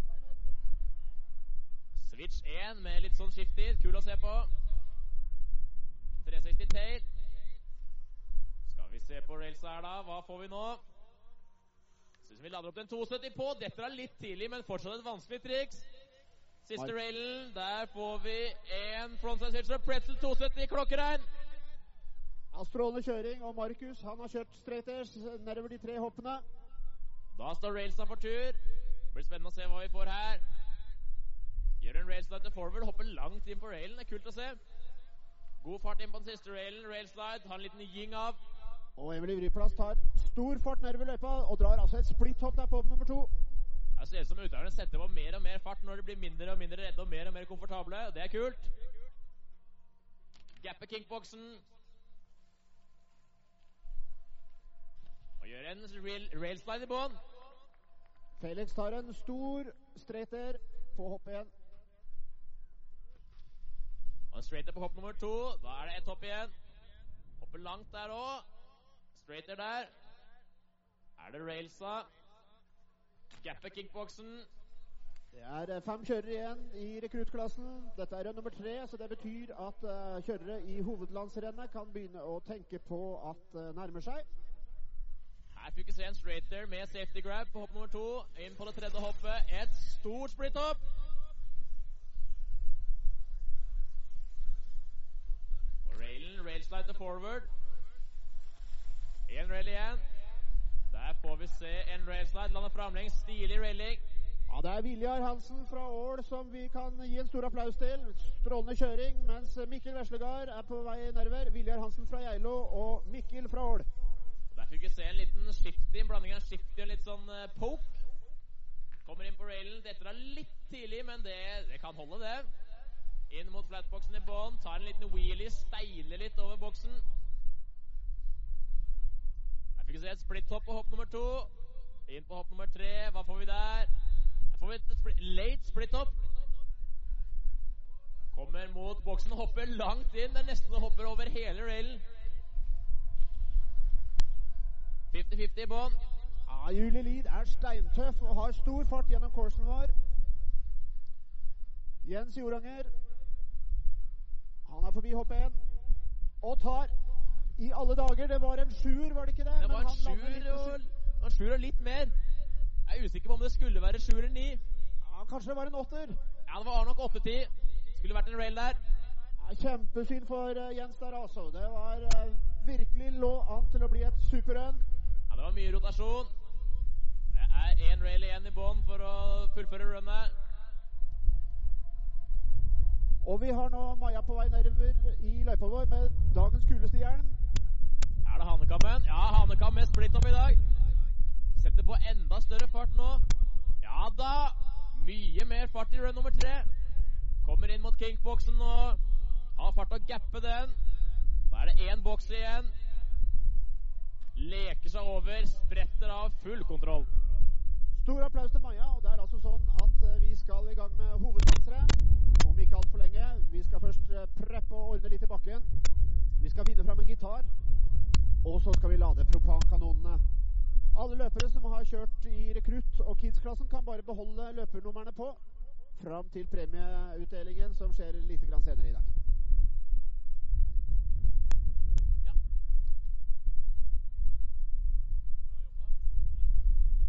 Speaker 2: Switch 1 med litt sånn shifty. Kul å se på. 360 tail. Skal vi se på railsa her, da. Hva får vi nå? Syns vi lader opp den 270 på. Dette er litt tidlig, men fortsatt et vanskelig triks. Siste railen. Der får vi en frontside switcher. Pretzel 270 i klokkeregn.
Speaker 1: Ja, Strålende kjøring. Og Markus han har kjørt straighters nedover de tre hoppene.
Speaker 2: Da står railsa for tur. Det Blir spennende å se hva vi får her. Gjør en railslide til forward. Hopper langt inn på railen. Det er kult å se. God fart inn på den siste railen. Railslide. Har en liten ying av.
Speaker 1: Og Emily Vriplass tar stor fart nedover løypa og drar altså et splitthopp der på nummer to.
Speaker 2: Det ser ut som utøverne setter på mer og mer fart når de blir mindre og mindre redde og mer og mer komfortable. og Det er kult. Gapper kinkboksen. Og gjør en rail, railslide i bånn.
Speaker 1: Felix tar en stor straighter på hopp igjen.
Speaker 2: Og en straighter på hopp nummer to. Da er det ett hopp igjen. Hopper langt der òg. Straighter der. Er det railsa? Gapper kickboksen.
Speaker 1: Det er eh, fem kjørere igjen i rekruttklassen. Dette er rønn nummer tre, så det betyr at uh, kjørere i hovedlandsrennet kan begynne å tenke på at det nærmer seg.
Speaker 2: Her fikk vi se en straighter med safety grab på hopp nummer to. Inn på det tredje hoppet. Et stort splitthopp. Railen, railslide forward. En rally igjen. Der får vi se en railslide. Lander framlengs. Stilig railing.
Speaker 1: Ja, Det er Viljar Hansen fra Ål som vi kan gi en stor applaus til. Strålende kjøring, mens Mikkel Veslegard er på vei nedover. Viljar Hansen fra Geilo og Mikkel fra Ål.
Speaker 2: Der fikk vi se en liten shifty, en blanding av shifty og litt sånn eh, poke. Kommer inn på railen. Dette er litt tidlig, men det, det kan holde, det. Inn mot flatboxen i bånn. Tar en liten wheelie, steiler litt over boksen. Fikk se et splitthopp på hopp nummer to. Inn på hopp nummer tre. Hva får vi der? Der får vi et split, late split-hopp. Kommer mot boksen, hopper langt inn. Det er nesten så hopper over hele railen. 50-50 i bånn.
Speaker 1: Ja, Julie Lid er steintøff og har stor fart gjennom coursen vår. Jens Joranger Han er forbi hopp 1 og tar I alle dager, det var en sjuer, var det ikke det?
Speaker 2: Det var en sjuer og, og, og litt mer. Jeg er usikker på om det skulle være sjuer eller ni.
Speaker 1: Ja, kanskje det var en åtter.
Speaker 2: Ja, det var nok 8-10. Skulle vært en rail der.
Speaker 1: Ja, kjempesyn for uh, Jens der, altså. Det var uh, virkelig lå an til å bli et superrun.
Speaker 2: Ja, det var mye rotasjon. Det er én rail igjen i bånn for å fullføre runnet.
Speaker 1: Og vi har nå Maja på vei nedover i løypa vår med dagens kuleste hjelm.
Speaker 2: Er det Hanekammen? Ja, Hanekam med splitt opp i dag. Setter på enda større fart nå. Ja da! Mye mer fart i run nummer tre. Kommer inn mot kinkboksen nå. har fart til å gappe den. Da er det én boks igjen. Leker seg over, spretter av, full kontroll.
Speaker 1: Stor applaus til Maja. Og det er altså sånn at eh, vi skal i gang med hovedlandsrenn om ikke altfor lenge. Vi skal først eh, preppe og ordne litt i bakken. Vi skal finne fram en gitar. Og så skal vi lade propankanonene. Alle løpere som har kjørt i rekrutt- og kids-klassen, kan bare beholde løpernumrene på fram til premieutdelingen, som skjer litt senere i dag.